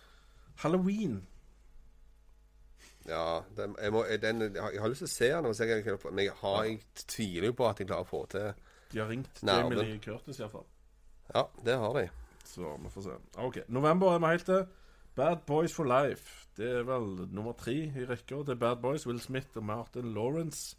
Speaker 2: Halloween.
Speaker 3: Ja, den, jeg, må, den, jeg har- lyst til å se den, men jeg, har, jeg tviler jo på at jeg klarer å få til
Speaker 2: De har ringt Jamie Lee Curtis iallfall.
Speaker 3: Ja, det har de.
Speaker 2: Så vi får se. OK. November er vi helt til. Bad Boys for Life. Det er vel nummer tre i rekka. Det er Bad Boys, Will Smith og Martin Lawrence.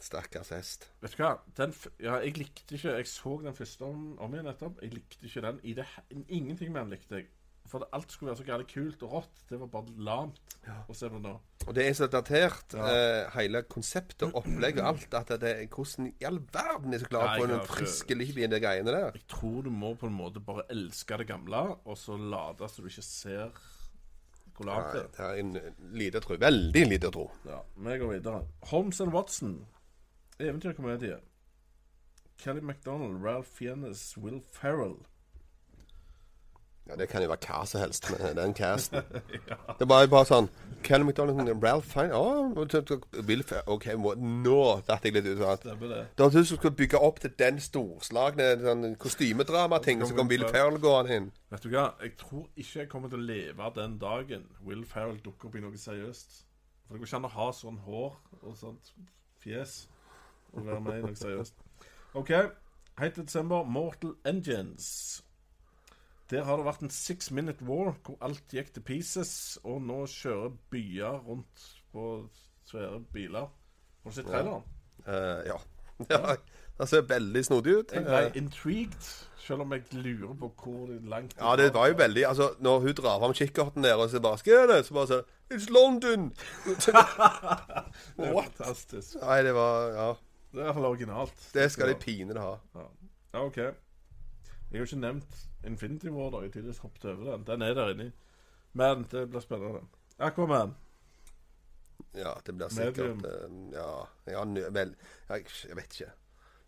Speaker 3: Stakkars hest.
Speaker 2: Vet du hva? Den, ja, jeg likte ikke Jeg så den første om, om igjen nettopp. Jeg likte ikke den. I det, ingenting med den likte jeg. For det, alt skulle være så gærent kult og rått. Det var bare lamt
Speaker 3: Ja.
Speaker 2: å se på nå.
Speaker 3: Og det er så datert,
Speaker 2: Ja.
Speaker 3: eh, hele konseptet, opplegget og alt, at det er hvordan i all verden er så glad
Speaker 2: for
Speaker 3: på
Speaker 2: jeg
Speaker 3: en
Speaker 2: har ikke-
Speaker 3: friske liv i de greiene der.
Speaker 2: Jeg tror du må på en måte bare elske det gamle, og så late så du ikke ser hvor lavt det er.
Speaker 3: det er en lite tro. Veldig lite tro.
Speaker 2: Ja, vi går videre. Holmes and Watson. Eventyrkomedie. Kelly MacDonald, Ralph Fiennes, Will Ferrell.
Speaker 3: Ja, Det kan jo være hva som helst med den casten. Det er bare, bare sånn Kelly McDonald, Ralph Fine oh, Will Ferrell OK, nå datt jeg litt ut. Sånn.
Speaker 2: Det.
Speaker 3: Det høres ut som du skal bygge opp til den storslagne sånn, kostymedramating, så kom Will Ferrell gående inn.
Speaker 2: Vet du hva? Jeg tror ikke jeg kommer til å leve den dagen Will Ferrell dukker opp i noe seriøst. For det går ikke an å ha sånn hår og sånt fjes og være med i noe seriøst. OK. Helt til desember. Mortal Engines. Der har det vært en six minute war hvor alt gikk til pieces, og nå kjører byer rundt på svære biler. Har du sett traileren?
Speaker 3: Eh, ja. ja. Det ser veldig snodig ut.
Speaker 2: Jeg ble intrigued, selv om jeg lurer på hvor langt
Speaker 3: ja, det var jo veldig Altså, når hun drar fram kikkerten der og så bare Skal det? Så bare så It's London! What?
Speaker 2: fantastisk.
Speaker 3: Nei, det var Ja.
Speaker 2: Det er iallfall originalt.
Speaker 3: Det skal de pinadø ha.
Speaker 2: Ja. ja, OK. Jeg har ikke nevnt Infinity War, da. Jeg tidligst hoppet over den. Den er der inni. Men det blir spennende. Aquaman.
Speaker 3: Ja, det blir sikkert Medium Ja, ja vel jeg, jeg vet ikke.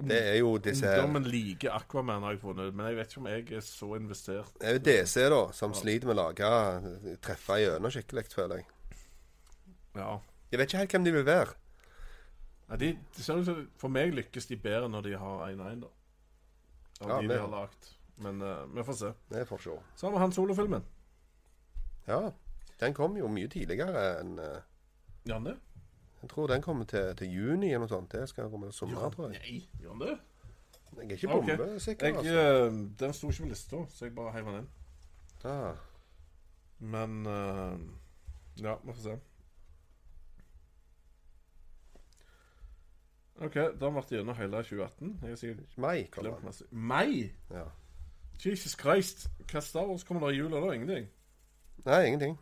Speaker 3: Det er jo disse her
Speaker 2: Ungdommen liker Aquaman, har jeg funnet. Men jeg vet ikke om jeg er så investert.
Speaker 3: Det er jo DC, da, som sliter med å lage Treffe gjennom skikkelig, føler jeg.
Speaker 2: Ja.
Speaker 3: Jeg vet ikke helt hvem de vil være.
Speaker 2: Ja de, de ser ut som For meg lykkes de bedre når de har 1-1, da. Av
Speaker 3: Ja,
Speaker 2: de
Speaker 3: det-
Speaker 2: de har lagd. Men eh, vi får se.
Speaker 3: Det får se.
Speaker 2: Så har vi han solofilmen.
Speaker 3: Ja. Den kom jo mye tidligere enn eh,
Speaker 2: Janne?
Speaker 3: Jeg tror den kommer til, til juni eller noe sånt. Det skal komme i sommer, tror jeg.
Speaker 2: Nei, gjør han det?
Speaker 3: Jeg er ikke
Speaker 2: Ok.
Speaker 3: bombesikker,
Speaker 2: Jeg,
Speaker 3: altså.
Speaker 2: eh, den sto ikke på lista, så jeg bare heiv den inn.
Speaker 3: Ah.
Speaker 2: Men eh, Ja, vi får se. OK, da har vi vært gjennom hele 2018. Jeg har sikkert
Speaker 3: Mai kommer
Speaker 2: glemt masse. Mai!
Speaker 3: Ja.
Speaker 2: Jesus Christ. Hva Star Wars kommer der i jula da? Ingenting?
Speaker 3: Nei, ingenting.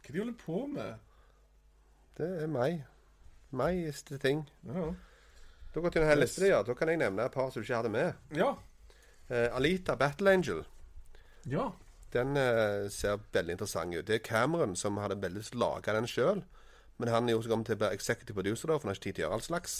Speaker 2: Hva de holder på med?
Speaker 3: Det er mai. Mai is the thing.
Speaker 2: Ja.
Speaker 3: Da går til denne
Speaker 2: Yes.
Speaker 3: lista, ja. Da kan jeg nevne et par som du ikke hadde med.
Speaker 2: Ja.
Speaker 3: Uh, Alita Battle Angel.
Speaker 2: ja.
Speaker 3: Den uh, ser veldig interessant ut. Det er Cameron som hadde veldig lyst til å lage den sjøl. Men han er jo også kommet til å executive producer, da, for han har ikke tid til å gjøre all slags.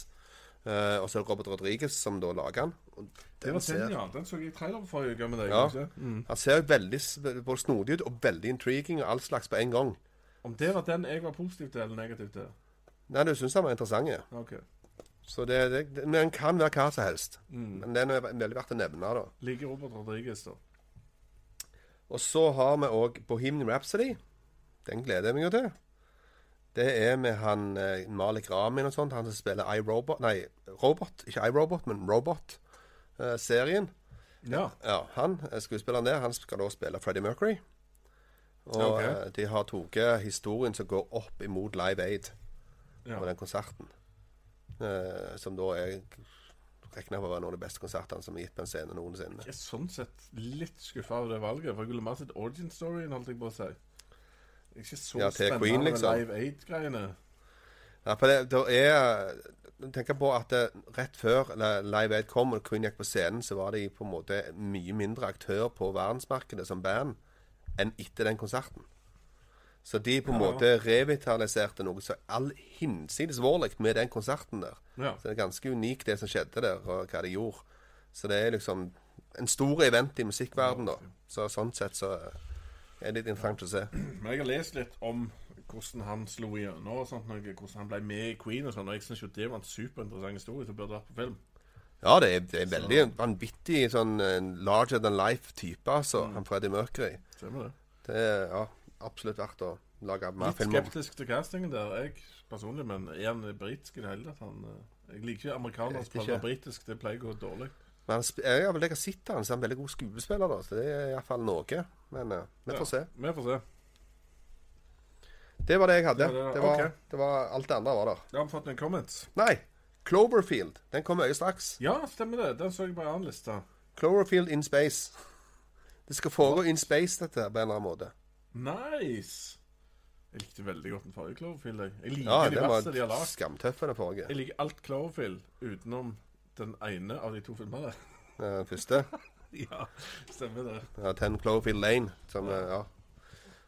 Speaker 3: Eh, og så er det Robert Rodriguez som da lager den. Og
Speaker 2: Det var den, ja. Den så jeg i trailer forrige uke med deg.
Speaker 3: Ja.
Speaker 2: Mm.
Speaker 3: Han ser jo veldig både snodig ut og veldig intriguing og all slags på en gang.
Speaker 2: Om det var den jeg var positiv til eller negativ til?
Speaker 3: Nei, du syns han var interessant, ja.
Speaker 2: OK.
Speaker 3: Så det, det, det, men den kan være hva som helst.
Speaker 2: Mm.
Speaker 3: Men den er veldig verdt å nevne, da.
Speaker 2: Liker Robert Rodriguez, da.
Speaker 3: Og så har vi òg Bohemian Rhapsody. Den gleder jeg meg jo til. Det er med han eh, Malik Ramin og sånt, han som spiller iRobot Nei, Robot. Ikke iRobot, men Robot-serien.
Speaker 2: Ja.
Speaker 3: ja, han, eh, skuespilleren der, han skal da spille Freddie Mercury. Og
Speaker 2: Ok.
Speaker 3: eh, de har tatt historien som går opp imot Live Aid
Speaker 2: ja.
Speaker 3: på den konserten. Eh, som da er regna for å være noen av de beste konsertene som er gitt på en scene noensinne.
Speaker 2: Jeg er sånn sett litt skuffa over det valget. For jeg ville mer sett origin storyen, holdt jeg på å si. Ikke så
Speaker 3: Ja, til
Speaker 2: spennende
Speaker 3: Queen,
Speaker 2: med
Speaker 3: liksom.
Speaker 2: Live Aid-greiene.
Speaker 3: Ja, for det, det er Tenk på at det, rett før Live Aid kom og Queen gikk på scenen, så var de på en måte mye mindre aktør på verdensmarkedet som band enn etter den konserten. Så de på en
Speaker 2: Ja.
Speaker 3: måte revitaliserte noe så all hinsides vårlig med den konserten der.
Speaker 2: Ja.
Speaker 3: Så det er ganske unikt det som skjedde der, og hva de gjorde. Så det er liksom en stor event i musikkverden da. Så sånn sett så er litt interessant å se.
Speaker 2: Men jeg har lest litt om hvordan han slo igjennom, og sånt, hvordan han ble med i Queen og sånn. Og jeg syns jo det var en superinteressant historie som burde vært på film.
Speaker 3: Ja, det er, det er veldig vanvittig sånn larger than life-type, altså. Han Freddie Mercury.
Speaker 2: Stemmer det?
Speaker 3: Det er ja, absolutt verdt å lage mer
Speaker 2: Litt
Speaker 3: film om.
Speaker 2: skeptisk til castingen der, jeg personlig. Men er han britisk i det hele tatt? Han, eh, jeg liker ikke amerikanere som spiller britisk. Det pleier å gå dårlig.
Speaker 3: Men han jeg har vel jeg har sett han, så er han veldig god skuespiller, da. Så det er iallfall noe. Men uh, vi får se.
Speaker 2: Vi får se.
Speaker 3: Det var det jeg hadde.
Speaker 2: Det var det,
Speaker 3: Det var,
Speaker 2: okay.
Speaker 3: det var alt det andre var der.
Speaker 2: Har har fått noen comments.
Speaker 3: Nei, Cloverfield. Den kommer øye straks.
Speaker 2: Ja, stemmer det. Den så jeg på en annen liste.
Speaker 3: Cloverfield in space. Det skal foregå in space, dette, på en eller annen måte.
Speaker 2: Nice. Jeg likte veldig godt den forrige Cloverfield. Jeg, jeg liker
Speaker 3: Ja,
Speaker 2: de verste de har lagd.
Speaker 3: skamtøff, den forrige.
Speaker 2: Jeg liker alt Cloverfield utenom den ene av de to filmene.
Speaker 3: Den første.
Speaker 2: ja, stemmer det.
Speaker 3: Ja, Ten Cloverfield Lane. Som, eh, ja.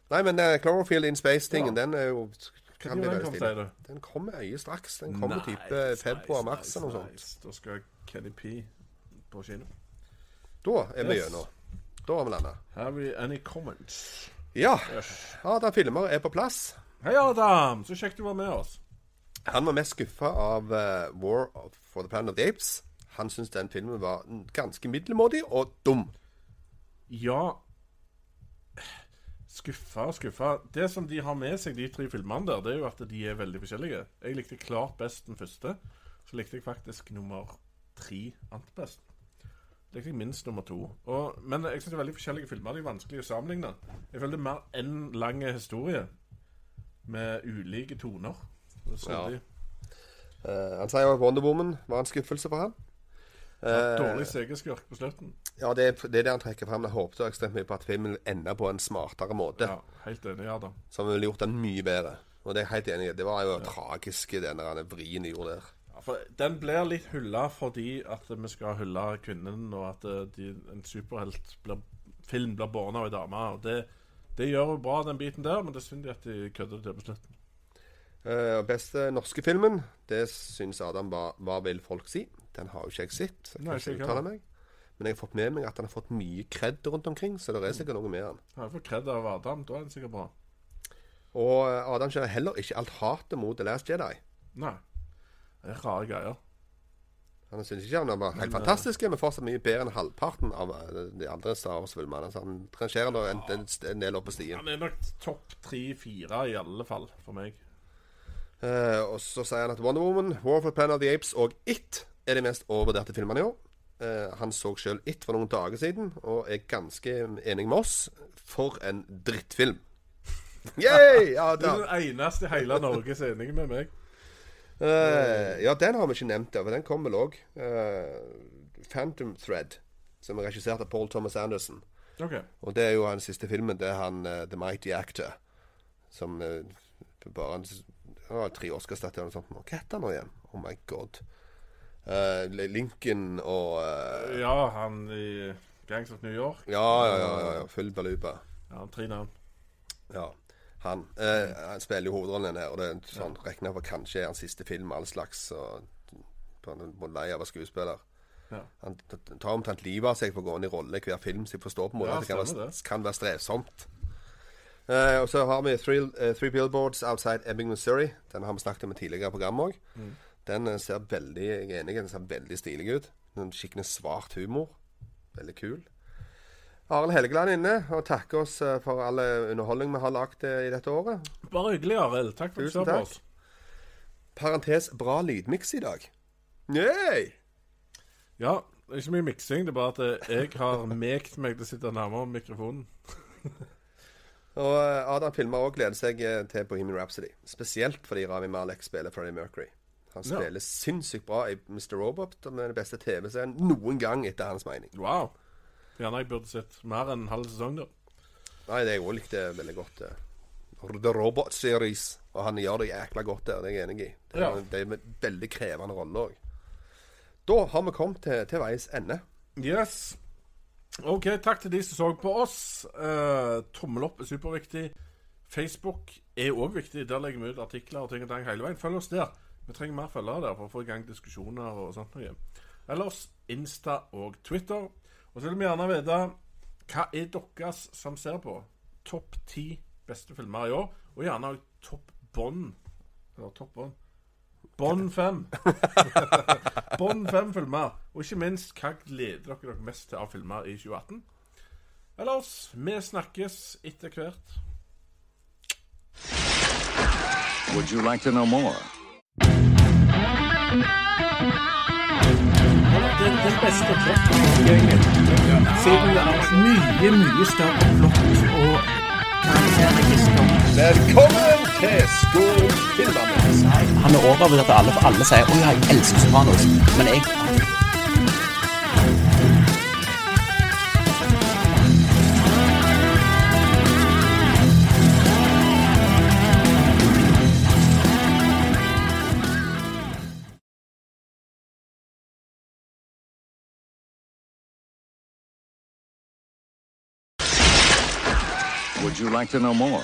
Speaker 3: Nei, men uh, Cloverfield in Space-tingen, den er jo kan bli veldig stilig. Den kommer øye straks. Den kommer
Speaker 2: Nice,
Speaker 3: type februar-mars
Speaker 2: nice,
Speaker 3: eller noe sånt.
Speaker 2: Da skal Kenny P på kino.
Speaker 3: Da er vi
Speaker 2: Yes.
Speaker 3: gjennom. Da har vi landa.
Speaker 2: Have we any comments?
Speaker 3: Ja. Adam Filmer er på plass.
Speaker 2: Hei, Adam! Så kjekt du var med oss.
Speaker 3: Han var mest skuffa av uh, War of, for the Planet of the Apes. Han syntes den filmen var ganske middelmådig og dum.
Speaker 2: Ja Skuffa og skuffa. Det som de har med seg, de tre filmene der, det er jo at de er veldig forskjellige. Jeg likte klart best den første. Så likte jeg faktisk nummer tre annet best. likte jeg minst nummer to. Og, men jeg syns er veldig forskjellige filmer. De er vanskelig å sammenligne. Jeg føler det er mer én lang historie med ulike toner.
Speaker 3: Ja. Eh, han sier jo at Wonder Woman var en skuffelse for han. Eh,
Speaker 2: Dårlig segerskurk på slutten.
Speaker 3: ja, det er, det det han trekker frem. Jeg håpet ekstremt mye på at filmen ender på en smartere måte.
Speaker 2: Ja, helt enig, Adam.
Speaker 3: Som ville gjort den mye bedre. Og det er jeg helt enig i. Det var jo tragisk, den der vrien de gjorde der.
Speaker 2: Ja, for Den blir litt hylla fordi at vi skal hylle kvinnen, og at eh, de, en superhelt blir, båret av ei dame. Og det, det gjør jo bra, den biten der, men det er synd at de kødder det på slutten.
Speaker 3: Uh, beste norske filmen, det syns Adam var Hva vil folk si? Den har jo ikke jeg sett. Så jeg kan
Speaker 2: ikke
Speaker 3: uttale meg. Men jeg har fått med meg at han har fått mye kred rundt omkring, så det er sikkert noe med han.
Speaker 2: har fått kred av Adam, da er han sikkert bra.
Speaker 3: Og eh, Adam skjønner heller ikke alt hatet mot The Last Jedi.
Speaker 2: Nei. Det er rare greier.
Speaker 3: Han syns ikke han var helt
Speaker 2: Men, eh,
Speaker 3: fantastisk, men fortsatt mye bedre enn halvparten av eh, de andre Star Wars-filmene. Så han rangerer da en, en, en del opp på stien.
Speaker 2: Han er nok topp tre-fire i alle fall, for meg.
Speaker 3: Eh, og så sier han at Wonder Woman, War for Planet of the Apes og It er de mest overvurderte filmene i år. Eh, han så sjøl It for noen dager siden, og er ganske enig med oss. For en drittfilm. Yay! Ja,
Speaker 2: Du er den eneste i hele Norge som er enig med meg.
Speaker 3: Eh, ja, den har vi ikke nevnt, for den kom vel òg. Phantom Thread, som er regissert av Paul Thomas Anderson.
Speaker 2: Okay.
Speaker 3: Og det er jo hans siste filmen. Det er han uh, The Mighty Actor. Som uh, bare han, han har tre Oscar-statuer og sånt. Hva heter han nå igjen? Oh my god. Eh, Lincoln og uh,
Speaker 2: Ja, han i Gangs of New York.
Speaker 3: ja, ja, ja, ja, ja. Full baluba.
Speaker 2: Ja, han tre navn.
Speaker 3: Ja. Han, uh, han spiller jo hovedrollen her, og det er sånn regner for kanskje er hans siste film, all slags. Og på en måte lei av å være skuespiller.
Speaker 2: Ja.
Speaker 3: Han tar omtrent livet av seg for å gå inn i rolle hver film, så jeg forstår på en måte
Speaker 2: Ja,
Speaker 3: at det kan være, kan være strevsomt. Uh, og så har vi Three, uh, Three Billboards Outside Ebbing, Missouri. Den har vi snakket om i tidligere program òg.
Speaker 2: Mm.
Speaker 3: Den eh, ser veldig jeg er enig, den ser veldig stilig ut. En skikkelig svart humor. Veldig kul. Arild Helgeland inne og takker oss eh, for all eh, underholdning vi har lagd i dette året.
Speaker 2: Bare hyggelig, Arild. Takk for at du så på oss.
Speaker 3: Parentes bra lydmiks i dag. Yay!
Speaker 2: Ja, det er ikke mye miksing. Det er bare at jeg har mekt meg til å sitte nærmere mikrofonen.
Speaker 3: Og Adam filmer òg gleder seg til Bohemian Rhapsody. Spesielt fordi Ravi Malek spiller Freddie Mercury. Han
Speaker 2: Ja.
Speaker 3: spiller sinnssykt bra i Mr. Robot, med den beste TV-serien noen gang, etter hans mening.
Speaker 2: Wow. Gjerne jeg burde sett mer enn en halv sesong, da.
Speaker 3: Nei, det jeg òg likte veldig godt. eh, The Robot Series. Og han gjør det jækla godt der, det er jeg enig i. Det er,
Speaker 2: Ja.
Speaker 3: det er en veldig krevende rolle òg. Da har vi kommet til, til veis ende.
Speaker 2: Yes. OK, takk til de som så på oss. Eh, tommel opp er superviktig. Facebook er òg viktig. Der legger vi ut artikler og ting og tang hele veien. Følg oss der. Vi trenger mer følgere der for å få i gang diskusjoner og sånt noe. Ellers Insta og Twitter. Og så vil vi gjerne vite hva er deres som ser på topp ti beste filmer i år, og gjerne også topp bånd. Eller topp bånd. Bånd fem. Bånd fem filmer. Og ikke minst, hva gleder dere dere mest til av filmer i 2018? Ellers, vi snakkes etter hvert.
Speaker 1: Would you like to know more?
Speaker 2: Det, det beste plottet Siden det er mye, mye større plott og karakterregister.
Speaker 3: Velkommen til Skålfilmene.
Speaker 4: Han er overbevist av alle, alle sier 'Å ja, jeg elsker Sopranos'. Men jeg
Speaker 1: Would you like to know more?